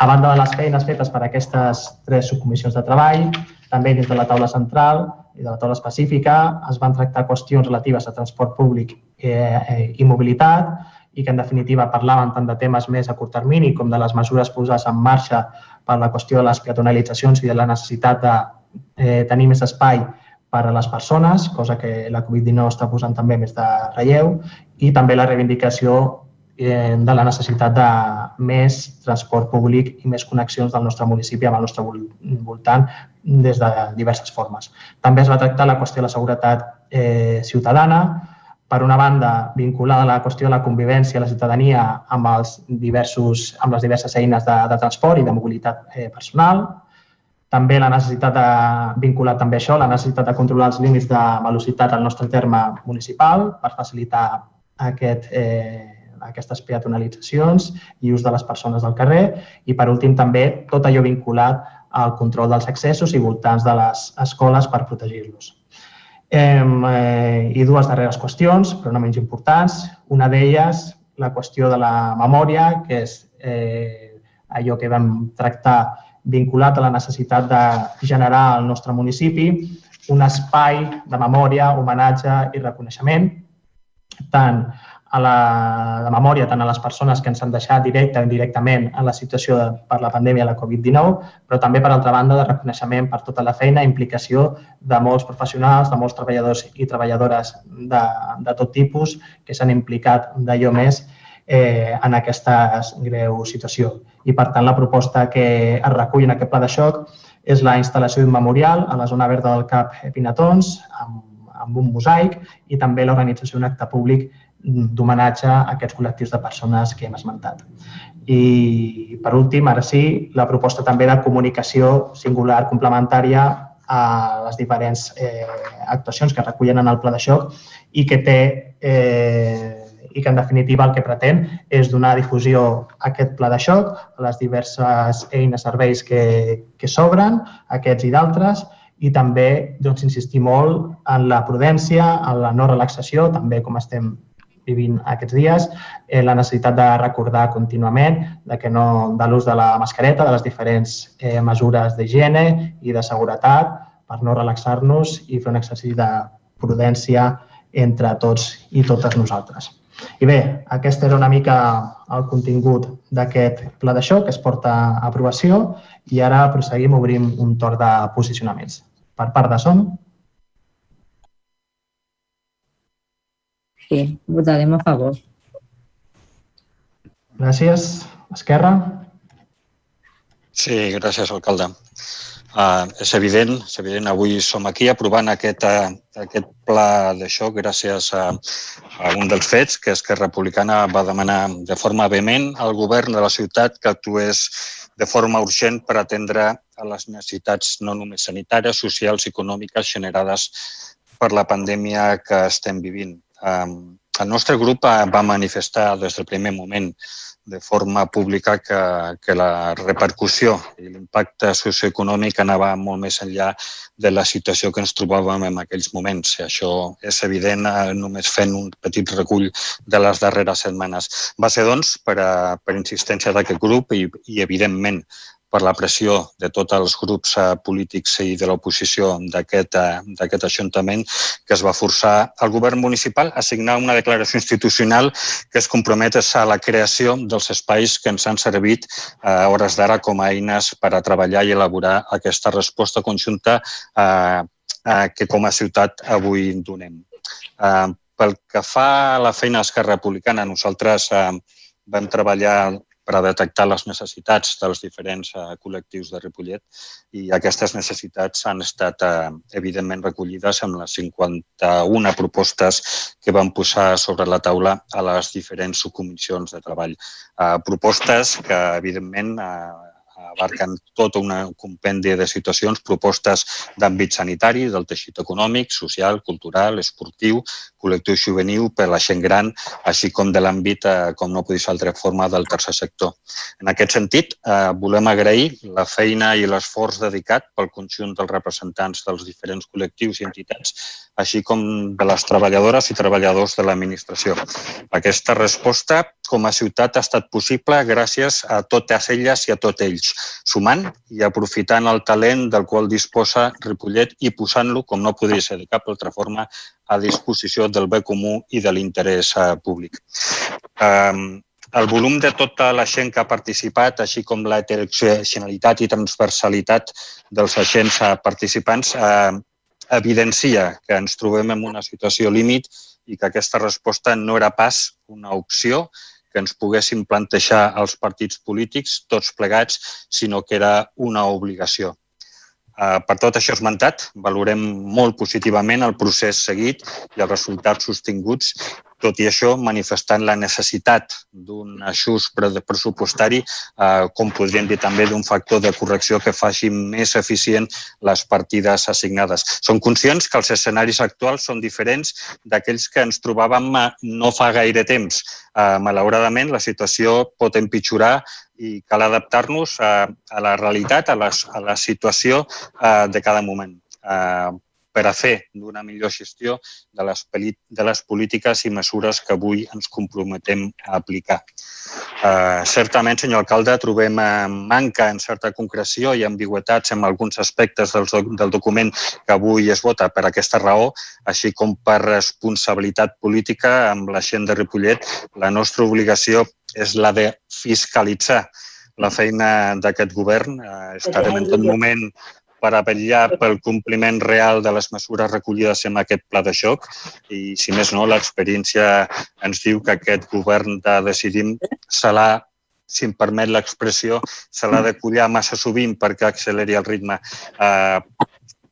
A banda de les feines fetes per aquestes tres subcomissions de treball, també dins de la taula central i de la taula específica es van tractar qüestions relatives a transport públic eh, i mobilitat, i que en definitiva parlaven tant de temes més a curt termini com de les mesures posades en marxa per la qüestió de les peatonalitzacions i de la necessitat de eh, tenir més espai per a les persones, cosa que la Covid-19 està posant també més de relleu, i també la reivindicació eh, de la necessitat de més transport públic i més connexions del nostre municipi amb el nostre voltant des de diverses formes. També es va tractar la qüestió de la seguretat eh, ciutadana, per una banda, vinculada a la qüestió de la convivència, la ciutadania amb, els diversos, amb les diverses eines de, de transport i de mobilitat eh, personal. També la necessitat de vincular també això, la necessitat de controlar els límits de velocitat al nostre terme municipal per facilitar aquest, eh, aquestes peatonalitzacions i ús de les persones del carrer. I, per últim, també tot allò vinculat al control dels accessos i voltants de les escoles per protegir-los. Eh, I dues darreres qüestions, però no menys importants. Una d'elles, la qüestió de la memòria, que és eh, allò que vam tractar vinculat a la necessitat de generar al nostre municipi un espai de memòria, homenatge i reconeixement, tant a la, la memòria tant a les persones que ens han deixat directe o indirectament en la situació de, per la pandèmia de la Covid-19, però també, per altra banda, de reconeixement per tota la feina i implicació de molts professionals, de molts treballadors i treballadores de, de tot tipus que s'han implicat d'allò més eh, en aquesta greu situació. I, per tant, la proposta que es recull en aquest pla de xoc és la instal·lació d'un memorial a la zona verda del CAP Pinatons amb, amb un mosaic i també l'organització d'un acte públic d'homenatge a aquests col·lectius de persones que hem esmentat. I, per últim, ara sí, la proposta també de comunicació singular complementària a les diferents eh, actuacions que recullen en el pla de xoc i que té eh, i que en definitiva el que pretén és donar difusió a aquest pla de xoc, a les diverses eines, serveis que, que s'obren, aquests i d'altres, i també doncs, insistir molt en la prudència, en la no relaxació, també com estem vivint aquests dies, eh, la necessitat de recordar contínuament de que no de l'ús de la mascareta, de les diferents eh, mesures d'higiene i de seguretat per no relaxar-nos i fer un exercici de prudència entre tots i totes nosaltres. I bé, aquest era una mica el contingut d'aquest pla de xoc que es porta a aprovació i ara proseguim, obrim un torn de posicionaments. Per part de Som. Sí, votarem a favor. Gràcies. Esquerra. Sí, gràcies, alcalde. Uh, és evident, és evident, avui som aquí aprovant aquest, uh, aquest pla de xoc gràcies a, a un dels fets, que és que Republicana va demanar de forma vehement al govern de la ciutat que actués de forma urgent per atendre a les necessitats no només sanitàries, socials i econòmiques generades per la pandèmia que estem vivint. Um, el nostre grup va manifestar des del primer moment de forma pública que, que la repercussió i l'impacte socioeconòmic anava molt més enllà de la situació que ens trobàvem en aquells moments. I això és evident eh, només fent un petit recull de les darreres setmanes. Va ser, doncs, per, a, per insistència d'aquest grup i, i, evidentment, per la pressió de tots els grups eh, polítics i de l'oposició d'aquest eh, Ajuntament que es va forçar al govern municipal a signar una declaració institucional que es compromet a la creació dels espais que ens han servit a hores d'ara com a eines per a treballar i elaborar aquesta resposta conjunta eh, que com a ciutat avui donem. Pel que fa a la feina d'Esquerra Republicana, nosaltres vam treballar per a detectar les necessitats dels diferents eh, col·lectius de Ripollet i aquestes necessitats han estat eh, evidentment recollides amb les 51 propostes que van posar sobre la taula a les diferents subcomissions de treball. Eh, propostes que, evidentment, abarquen tot un compendi de situacions, propostes d'àmbit sanitari, del teixit econòmic, social, cultural, esportiu, col·lectiu juvenil, per la gent gran, així com de l'àmbit, eh, com no podria ser altra forma, del tercer sector. En aquest sentit, eh, volem agrair la feina i l'esforç dedicat pel conjunt dels representants dels diferents col·lectius i entitats, així com de les treballadores i treballadors de l'administració. Aquesta resposta com a ciutat ha estat possible gràcies a totes elles i a tots ells, sumant i aprofitant el talent del qual disposa Ripollet i posant-lo, com no podria ser de cap altra forma, a disposició del bé comú i de l'interès eh, públic. El volum de tota la gent que ha participat, així com la heterogeneïtat i transversalitat dels agents eh, participants, eh, evidencia que ens trobem en una situació límit i que aquesta resposta no era pas una opció, que ens poguessin plantejar els partits polítics, tots plegats, sinó que era una obligació. Eh, per tot això esmentat, valorem molt positivament el procés seguit i els resultats sostinguts tot i això, manifestant la necessitat d'un ajust pressupostari, eh, com podríem dir també d'un factor de correcció que faci més eficient les partides assignades. Som conscients que els escenaris actuals són diferents d'aquells que ens trobàvem eh, no fa gaire temps. Eh, malauradament, la situació pot empitjorar i cal adaptar-nos a, a la realitat, a, les, a la situació eh, de cada moment. Eh, per a fer d'una millor gestió de les, de les polítiques i mesures que avui ens comprometem a aplicar. Uh, certament, senyor alcalde, trobem uh, manca en certa concreció i ambigüetats en alguns aspectes del, del document que avui es vota per aquesta raó, així com per responsabilitat política amb la gent de Ripollet. La nostra obligació és la de fiscalitzar la feina d'aquest govern. Uh, estarem en tot moment per a pel compliment real de les mesures recollides en aquest pla de xoc i, si més no, l'experiència ens diu que aquest govern de Decidim serà si em permet l'expressió, se l'ha de collar massa sovint perquè acceleri el ritme. Eh,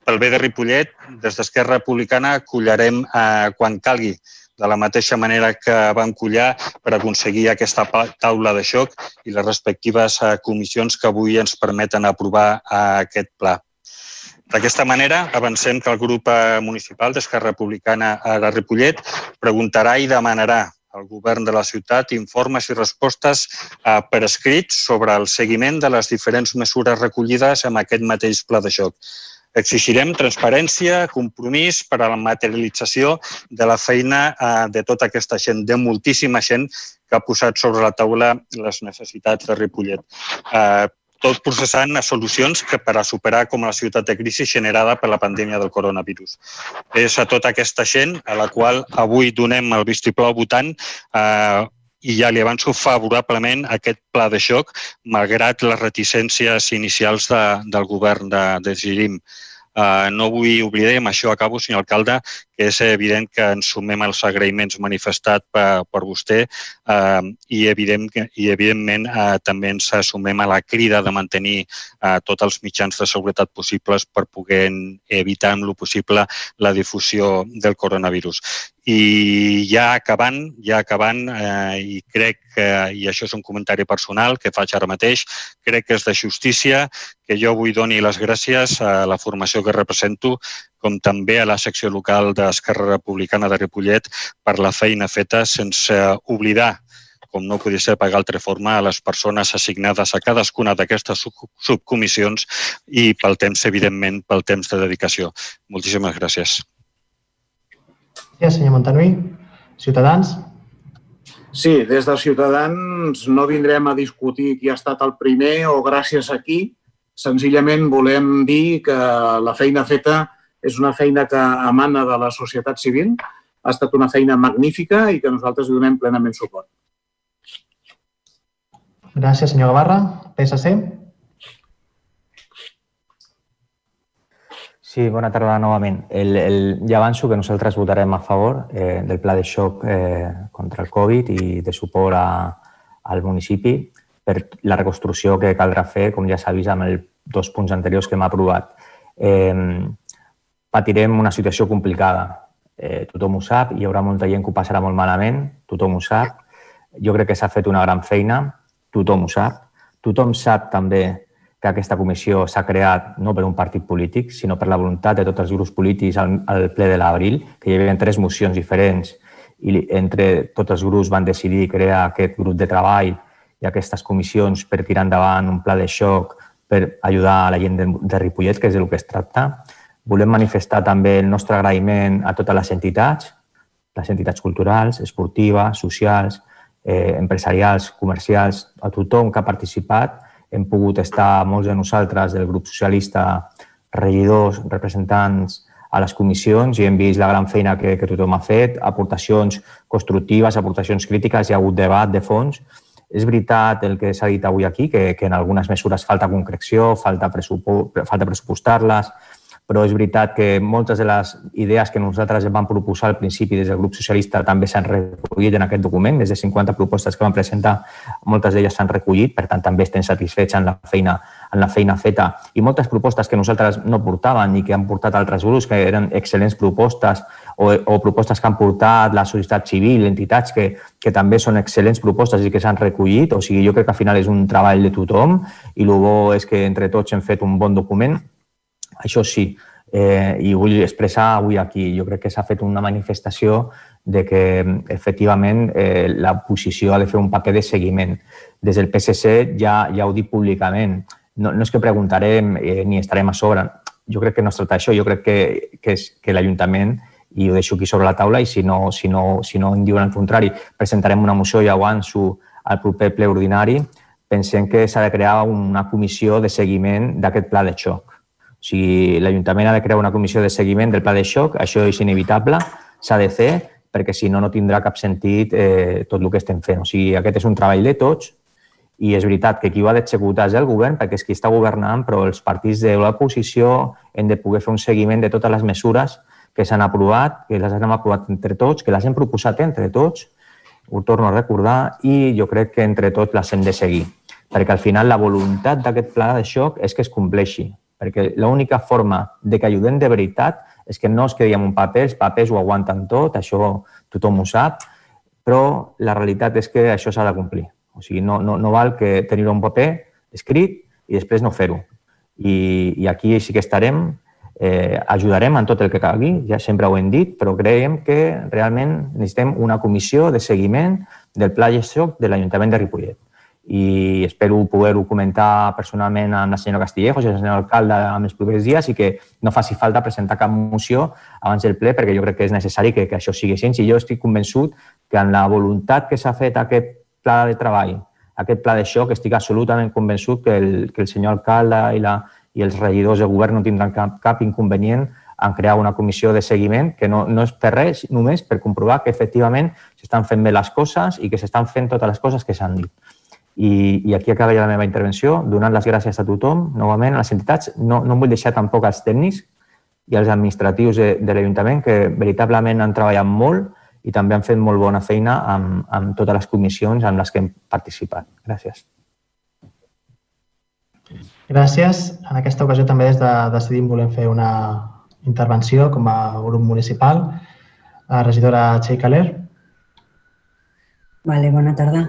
pel bé de Ripollet, des d'Esquerra Republicana collarem eh, quan calgui, de la mateixa manera que vam collar per aconseguir aquesta taula de xoc i les respectives eh, comissions que avui ens permeten aprovar eh, aquest pla. D'aquesta manera, avancem que el grup eh, municipal d'Esquerra Republicana de Ripollet preguntarà i demanarà al govern de la ciutat informes i respostes eh, per escrit sobre el seguiment de les diferents mesures recollides en aquest mateix pla de xoc. Exigirem transparència, compromís per a la materialització de la feina eh, de tota aquesta gent, de moltíssima gent que ha posat sobre la taula les necessitats de Ripollet. Eh, tot processant solucions que per a superar com la ciutat de crisi generada per la pandèmia del coronavirus. És a tota aquesta gent a la qual avui donem el vistiplau votant eh, i ja li avanço favorablement aquest pla de xoc, malgrat les reticències inicials de, del govern de, de Girim. Uh, no vull oblidar, amb això acabo, senyor alcalde, que és evident que ens sumem als agraïments manifestats per, per vostè uh, i, evident, i evidentment uh, també ens sumem a la crida de mantenir uh, tots els mitjans de seguretat possibles per poder evitar amb lo possible la difusió del coronavirus. I ja acabant, ja acabant, eh, i crec que, i això és un comentari personal que faig ara mateix, crec que és de justícia que jo vull doni les gràcies a la formació que represento, com també a la secció local d'Esquerra Republicana de Ripollet per la feina feta sense oblidar com no podia ser pagar altra forma, a les persones assignades a cadascuna d'aquestes subcomissions i pel temps, evidentment, pel temps de dedicació. Moltíssimes gràcies. Gràcies, senyor Montanui. Ciutadans? Sí, des de Ciutadans no vindrem a discutir qui ha estat el primer o gràcies a qui. Senzillament volem dir que la feina feta és una feina que emana de la societat civil, ha estat una feina magnífica i que nosaltres li donem plenament suport. Gràcies, senyor Gavarra. PSC? Sí, bona tarda novament. El, el, ja avanço que nosaltres votarem a favor eh, del pla de xoc eh, contra el Covid i de suport a, al municipi per la reconstrucció que caldrà fer, com ja s'ha vist amb els dos punts anteriors que hem aprovat. Eh, patirem una situació complicada. Eh, tothom ho sap, hi haurà molta gent que ho passarà molt malament, tothom ho sap. Jo crec que s'ha fet una gran feina, tothom ho sap. Tothom sap també que aquesta comissió s'ha creat no per un partit polític, sinó per la voluntat de tots els grups polítics al, al ple de l'abril, que hi havia tres mocions diferents i entre tots els grups van decidir crear aquest grup de treball i aquestes comissions per tirar endavant un pla de xoc per ajudar a la gent de, de Ripollet, que és del que es tracta. Volem manifestar també el nostre agraïment a totes les entitats, les entitats culturals, esportives, socials, eh, empresarials, comercials, a tothom que ha participat hem pogut estar molts de nosaltres del grup socialista, regidors, representants a les comissions i hem vist la gran feina que, que tothom ha fet, aportacions constructives, aportacions crítiques, hi ha hagut debat de fons. És veritat el que s'ha dit avui aquí, que, que en algunes mesures falta concreció, falta, falta pressupostar-les, però és veritat que moltes de les idees que nosaltres vam proposar al principi des del grup socialista també s'han recollit en aquest document. Més de 50 propostes que vam presentar, moltes d'elles s'han recollit, per tant també estem satisfets en la feina en la feina feta i moltes propostes que nosaltres no portàvem i que han portat altres grups, que eren excel·lents propostes o, o propostes que han portat la societat civil, entitats que, que també són excel·lents propostes i que s'han recollit. O sigui, jo crec que al final és un treball de tothom i el bo és que entre tots hem fet un bon document això sí, eh, i vull expressar avui aquí, jo crec que s'ha fet una manifestació de que efectivament eh, la posició ha de fer un paper de seguiment. Des del PSC ja, ja ho dic públicament, no, no és que preguntarem eh, ni estarem a sobre, jo crec que no es tracta d'això, jo crec que, que, és, que l'Ajuntament, i ho deixo aquí sobre la taula, i si no, si no, si no en diuen el contrari, presentarem una moció, ja avanço, al proper ple ordinari, pensem que s'ha de crear una comissió de seguiment d'aquest pla de xoc sigui, l'Ajuntament ha de crear una comissió de seguiment del pla de xoc, això és inevitable, s'ha de fer, perquè si no, no tindrà cap sentit eh, tot el que estem fent. O sigui, aquest és un treball de tots i és veritat que qui ho ha d'executar és el govern, perquè és qui està governant, però els partits de l'oposició hem de poder fer un seguiment de totes les mesures que s'han aprovat, que les hem aprovat entre tots, que les hem proposat entre tots, ho torno a recordar, i jo crec que entre tots les hem de seguir, perquè al final la voluntat d'aquest pla de xoc és que es compleixi, perquè l'única forma de que ajudem de veritat és que no es quedi en un paper, els papers ho aguanten tot, això tothom ho sap, però la realitat és que això s'ha de complir. O sigui, no, no, no val que tenir un paper escrit i després no fer-ho. I, I aquí sí que estarem, eh, ajudarem en tot el que calgui, ja sempre ho hem dit, però creiem que realment necessitem una comissió de seguiment del pla de de l'Ajuntament de Ripollet i espero poder-ho comentar personalment amb la senyora Castillejos i el senyor alcalde en els propers dies i que no faci falta presentar cap moció abans del ple perquè jo crec que és necessari que, que això sigui així. I jo estic convençut que en la voluntat que s'ha fet aquest pla de treball, aquest pla de xoc, estic absolutament convençut que el, que el senyor alcalde i, la, i els regidors de govern no tindran cap, cap inconvenient en crear una comissió de seguiment que no, no és per res, només per comprovar que efectivament s'estan fent bé les coses i que s'estan fent totes les coses que s'han dit. I, I aquí acaba ja la meva intervenció, donant les gràcies a tothom, novament a les entitats. No, no em vull deixar tampoc als tècnics i als administratius de, de l'Ajuntament, que veritablement han treballat molt i també han fet molt bona feina amb, amb totes les comissions en les que hem participat. Gràcies. Gràcies. En aquesta ocasió també des de Decidim volem fer una intervenció com a grup municipal. La regidora Txell Caler. Vale, bona tarda.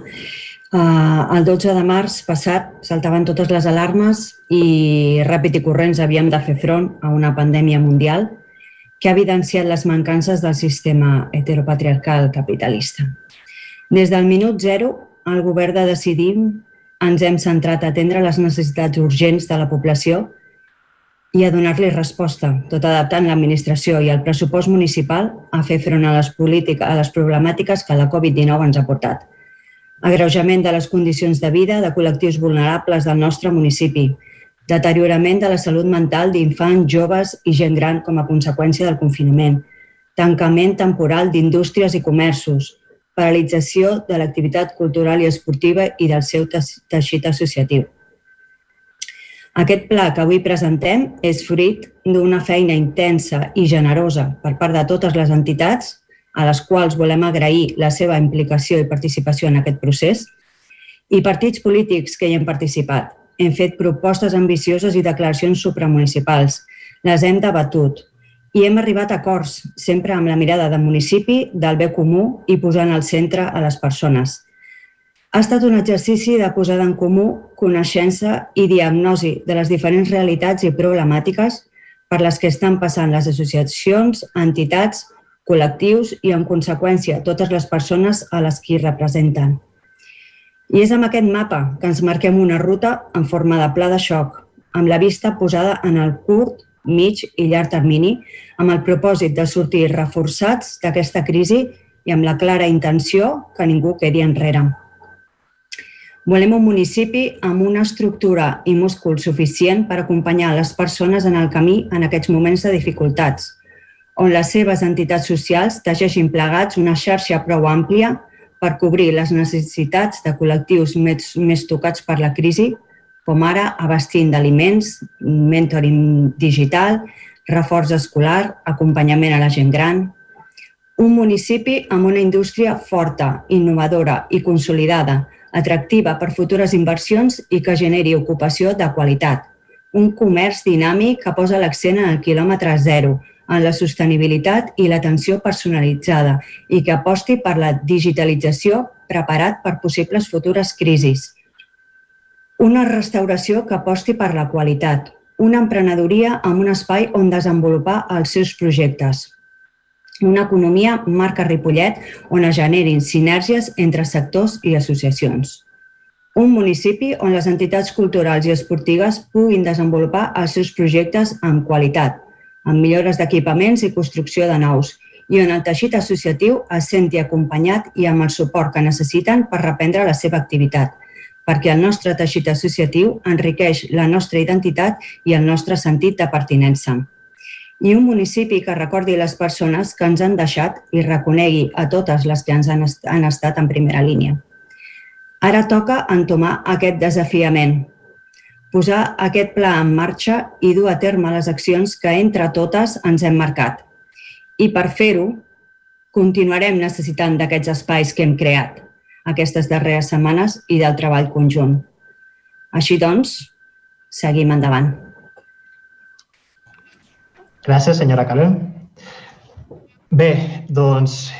Uh, el 12 de març passat saltaven totes les alarmes i ràpid i corrents havíem de fer front a una pandèmia mundial que ha evidenciat les mancances del sistema heteropatriarcal capitalista. Des del minut zero, el govern de Decidim ens hem centrat a atendre les necessitats urgents de la població i a donar-li resposta, tot adaptant l'administració i el pressupost municipal a fer front a les, polítiques, a les problemàtiques que la Covid-19 ens ha portat agreujament de les condicions de vida de col·lectius vulnerables del nostre municipi, deteriorament de la salut mental d'infants, joves i gent gran com a conseqüència del confinament, tancament temporal d'indústries i comerços, paralització de l'activitat cultural i esportiva i del seu teixit associatiu. Aquest pla que avui presentem és fruit d'una feina intensa i generosa per part de totes les entitats a les quals volem agrair la seva implicació i participació en aquest procés, i partits polítics que hi hem participat. Hem fet propostes ambicioses i declaracions supramunicipals. Les hem debatut i hem arribat a acords, sempre amb la mirada del municipi, del bé comú i posant al centre a les persones. Ha estat un exercici de posada en comú, coneixença i diagnosi de les diferents realitats i problemàtiques per les que estan passant les associacions, entitats col·lectius i, en conseqüència, totes les persones a les que representen. I és amb aquest mapa que ens marquem una ruta en forma de pla de xoc, amb la vista posada en el curt, mig i llarg termini, amb el propòsit de sortir reforçats d'aquesta crisi i amb la clara intenció que ningú quedi enrere. Volem un municipi amb una estructura i múscul suficient per acompanyar les persones en el camí en aquests moments de dificultats – on les seves entitats socials teixeixin plegats una xarxa prou àmplia per cobrir les necessitats de col·lectius més, més tocats per la crisi, com ara abastint d'aliments, mentoring digital, reforç escolar, acompanyament a la gent gran. Un municipi amb una indústria forta, innovadora i consolidada, atractiva per futures inversions i que generi ocupació de qualitat. Un comerç dinàmic que posa l'accent en el quilòmetre zero, en la sostenibilitat i l'atenció personalitzada i que aposti per la digitalització preparat per possibles futures crisis. Una restauració que aposti per la qualitat, una emprenedoria amb un espai on desenvolupar els seus projectes, una economia marca Ripollet on es generin sinergies entre sectors i associacions. Un municipi on les entitats culturals i esportives puguin desenvolupar els seus projectes amb qualitat, amb millores d'equipaments i construcció de nous, i on el teixit associatiu es senti acompanyat i amb el suport que necessiten per reprendre la seva activitat, perquè el nostre teixit associatiu enriqueix la nostra identitat i el nostre sentit de pertinença. I un municipi que recordi les persones que ens han deixat i reconegui a totes les que ens han, han estat en primera línia. Ara toca entomar aquest desafiament, posar aquest pla en marxa i dur a terme les accions que entre totes ens hem marcat. I per fer-ho, continuarem necessitant d'aquests espais que hem creat aquestes darreres setmanes i del treball conjunt. Així doncs, seguim endavant. Gràcies, senyora Calé. Bé, doncs,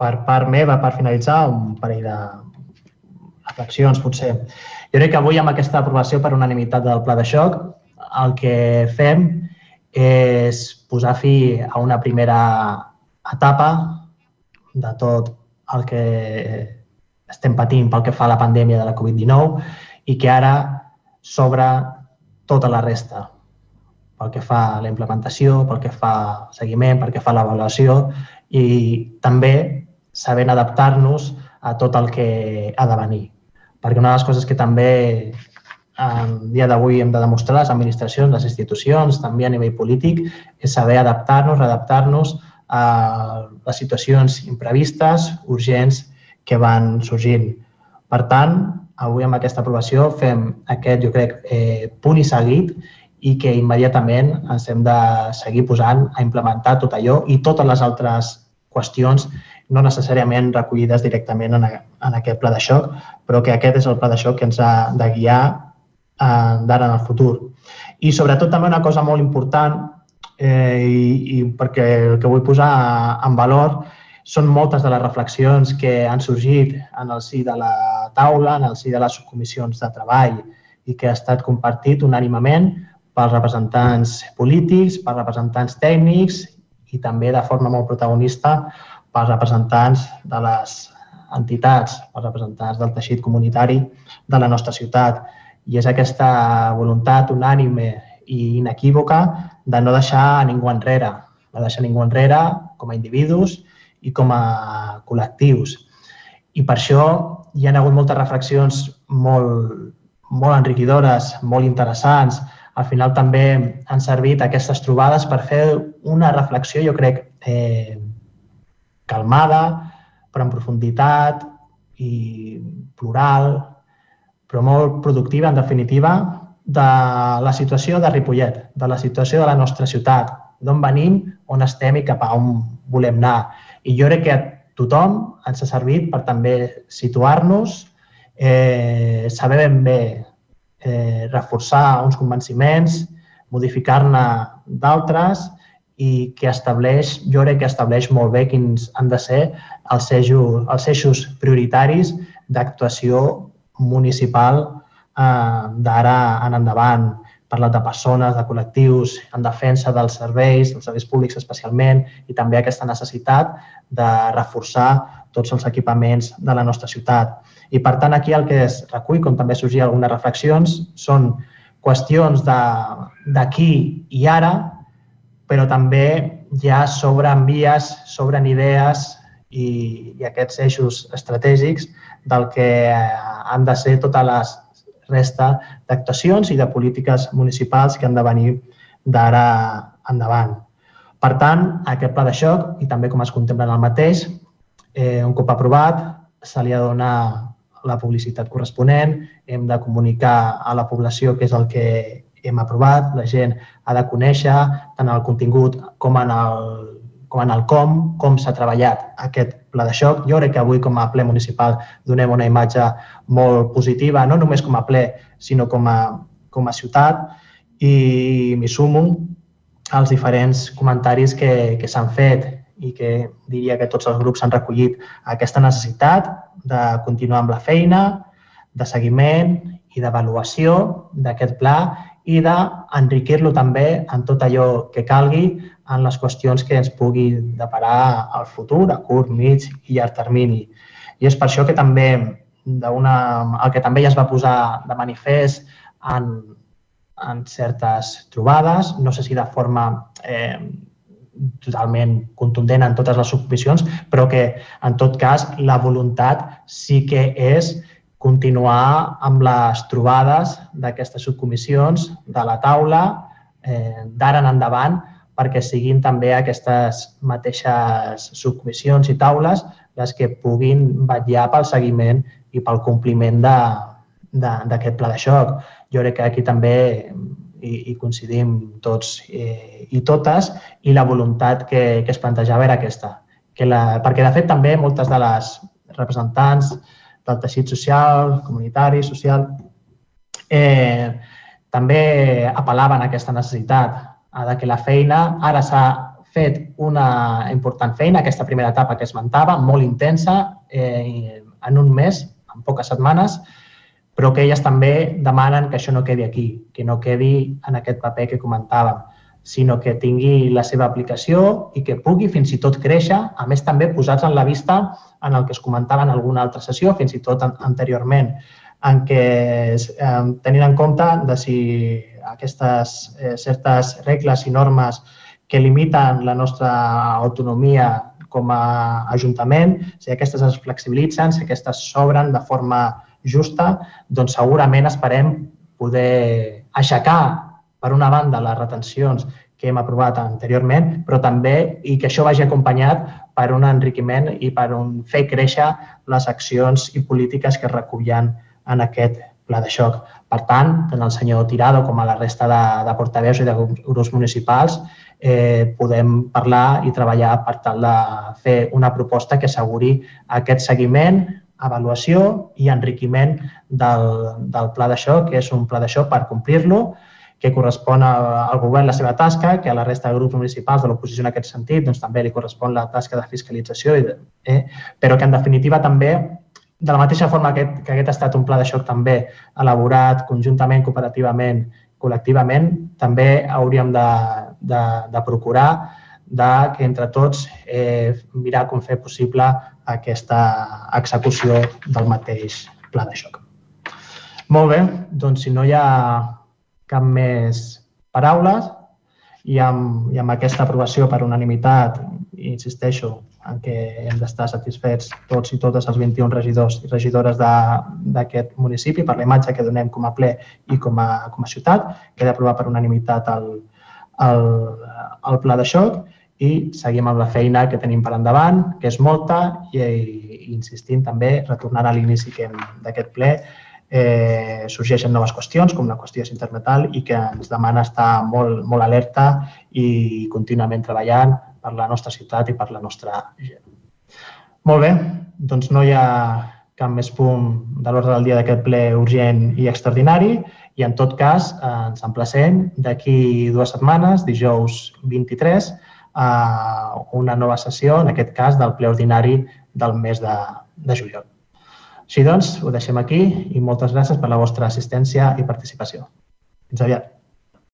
per part meva, per finalitzar, un parell de reflexions, potser. Jo crec que avui, amb aquesta aprovació per unanimitat del pla de xoc, el que fem és posar fi a una primera etapa de tot el que estem patint pel que fa a la pandèmia de la Covid-19 i que ara s'obre tota la resta pel que fa a la implementació, pel que fa al seguiment, pel que fa a l'avaluació i també sabent adaptar-nos a tot el que ha de venir. Perquè una de les coses que també en dia d'avui hem de demostrar les administracions, les institucions, també a nivell polític, és saber adaptar-nos, adaptar-nos a les situacions imprevistes, urgents que van sorgint. Per tant, avui amb aquesta aprovació fem aquest, jo crec, eh, punt i seguit i que immediatament ens hem de seguir posant a implementar tot allò i totes les altres qüestions no necessàriament recollides directament en, a, en aquest pla de xoc, però que aquest és el pla xoc que ens ha de guiar eh, d'ara en el futur. I sobretot també una cosa molt important eh, i, i perquè el que vull posar en valor són moltes de les reflexions que han sorgit en el si de la taula, en el si de les subcomissions de treball i que ha estat compartit unànimament pels representants polítics, pels representants tècnics i també de forma molt protagonista pels representants de les entitats, pels representants del teixit comunitari de la nostra ciutat. I és aquesta voluntat unànime i inequívoca de no deixar a ningú enrere, no deixar ningú enrere com a individus i com a col·lectius. I per això hi ha hagut moltes reflexions molt, molt enriquidores, molt interessants. Al final també han servit aquestes trobades per fer una reflexió, jo crec, eh, calmada, però en profunditat i plural, però molt productiva, en definitiva, de la situació de Ripollet, de la situació de la nostra ciutat, d'on venim, on estem i cap a on volem anar. I jo crec que a tothom ens ha servit per també situar-nos, eh, saber ben bé eh, reforçar uns convenciments, modificar-ne d'altres i que estableix, jo crec que estableix molt bé quins han de ser els eixos, els eixos prioritaris d'actuació municipal eh, d'ara en endavant parlat de persones, de col·lectius, en defensa dels serveis, dels serveis públics especialment, i també aquesta necessitat de reforçar tots els equipaments de la nostra ciutat. I, per tant, aquí el que es recull, com també sorgia algunes reflexions, són qüestions d'aquí i ara, però també ja sobren vies, sobren idees i, i aquests eixos estratègics del que han de ser totes les resta d'actuacions i de polítiques municipals que han de venir d'ara endavant. Per tant, aquest pla de xoc, i també com es contempla en el mateix, eh, un cop aprovat, se li ha de donar la publicitat corresponent, hem de comunicar a la població què és el que hem aprovat, la gent ha de conèixer tant el contingut com en el com en el com, com s'ha treballat aquest pla de xoc. Jo crec que avui com a ple municipal donem una imatge molt positiva, no només com a ple, sinó com a, com a ciutat i m'hi sumo als diferents comentaris que, que s'han fet i que diria que tots els grups han recollit aquesta necessitat de continuar amb la feina, de seguiment i d'avaluació d'aquest pla i d'enriquir-lo també en tot allò que calgui en les qüestions que ens pugui deparar al futur, a curt, mig i llarg termini. I és per això que també una, el que també ja es va posar de manifest en, en certes trobades, no sé si de forma eh, totalment contundent en totes les submissions, però que en tot cas la voluntat sí que és continuar amb les trobades d'aquestes subcomissions de la taula eh, d'ara en endavant perquè siguin també aquestes mateixes subcomissions i taules les que puguin vetllar pel seguiment i pel compliment d'aquest pla de xoc. Jo crec que aquí també hi, hi coincidim tots i, i totes i la voluntat que, que es plantejava era aquesta, que la, perquè de fet també moltes de les representants del teixit social, comunitari, social, eh, també apel·laven a aquesta necessitat de que la feina ara s'ha fet una important feina, aquesta primera etapa que esmentava, molt intensa, eh, en un mes, en poques setmanes, però que elles també demanen que això no quedi aquí, que no quedi en aquest paper que comentàvem, sinó que tingui la seva aplicació i que pugui fins i tot créixer, a més també posats en la vista en el que es comentava en alguna altra sessió, fins i tot anteriorment, en què eh, tenint en compte de si aquestes eh, certes regles i normes que limiten la nostra autonomia com a Ajuntament, si aquestes es flexibilitzen, si aquestes s'obren de forma justa, doncs segurament esperem poder aixecar, per una banda, les retencions que hem aprovat anteriorment, però també i que això vagi acompanyat per un enriquiment i per un fer créixer les accions i polítiques que es en aquest pla de xoc. Per tant, tant el senyor Tirado com a la resta de, de portaveus i de grups municipals eh, podem parlar i treballar per tal de fer una proposta que asseguri aquest seguiment, avaluació i enriquiment del, del pla de xoc, que és un pla de xoc per complir-lo, que correspon al govern la seva tasca, que a la resta de grups municipals de l'oposició en aquest sentit doncs, també li correspon la tasca de fiscalització, i de, eh, però que en definitiva també de la mateixa forma que, que aquest ha estat un pla de xoc també elaborat conjuntament, cooperativament col·lectivament també hauríem de, de, de procurar de que entre tots eh, mirar com fer possible aquesta execució del mateix pla de xoc. Molt bé, doncs si no hi ha cap més paraules i amb, i amb aquesta aprovació per unanimitat, insisteixo, en què hem d'estar satisfets tots i totes els 21 regidors i regidores d'aquest municipi per la imatge que donem com a ple i com a, com a ciutat, que he d'aprovar per unanimitat el, el, el pla de xoc i seguim amb la feina que tenim per endavant, que és molta i, i insistint també, retornant a l'inici d'aquest ple, eh, sorgeixen noves qüestions, com la qüestió intermetal i que ens demana estar molt, molt alerta i contínuament treballant per la nostra ciutat i per la nostra gent. Molt bé, doncs no hi ha cap més punt de l'ordre del dia d'aquest ple urgent i extraordinari i en tot cas ens emplacem d'aquí dues setmanes, dijous 23, a una nova sessió, en aquest cas del ple ordinari del mes de, de juliol. Així doncs, ho deixem aquí i moltes gràcies per la vostra assistència i participació. Fins aviat.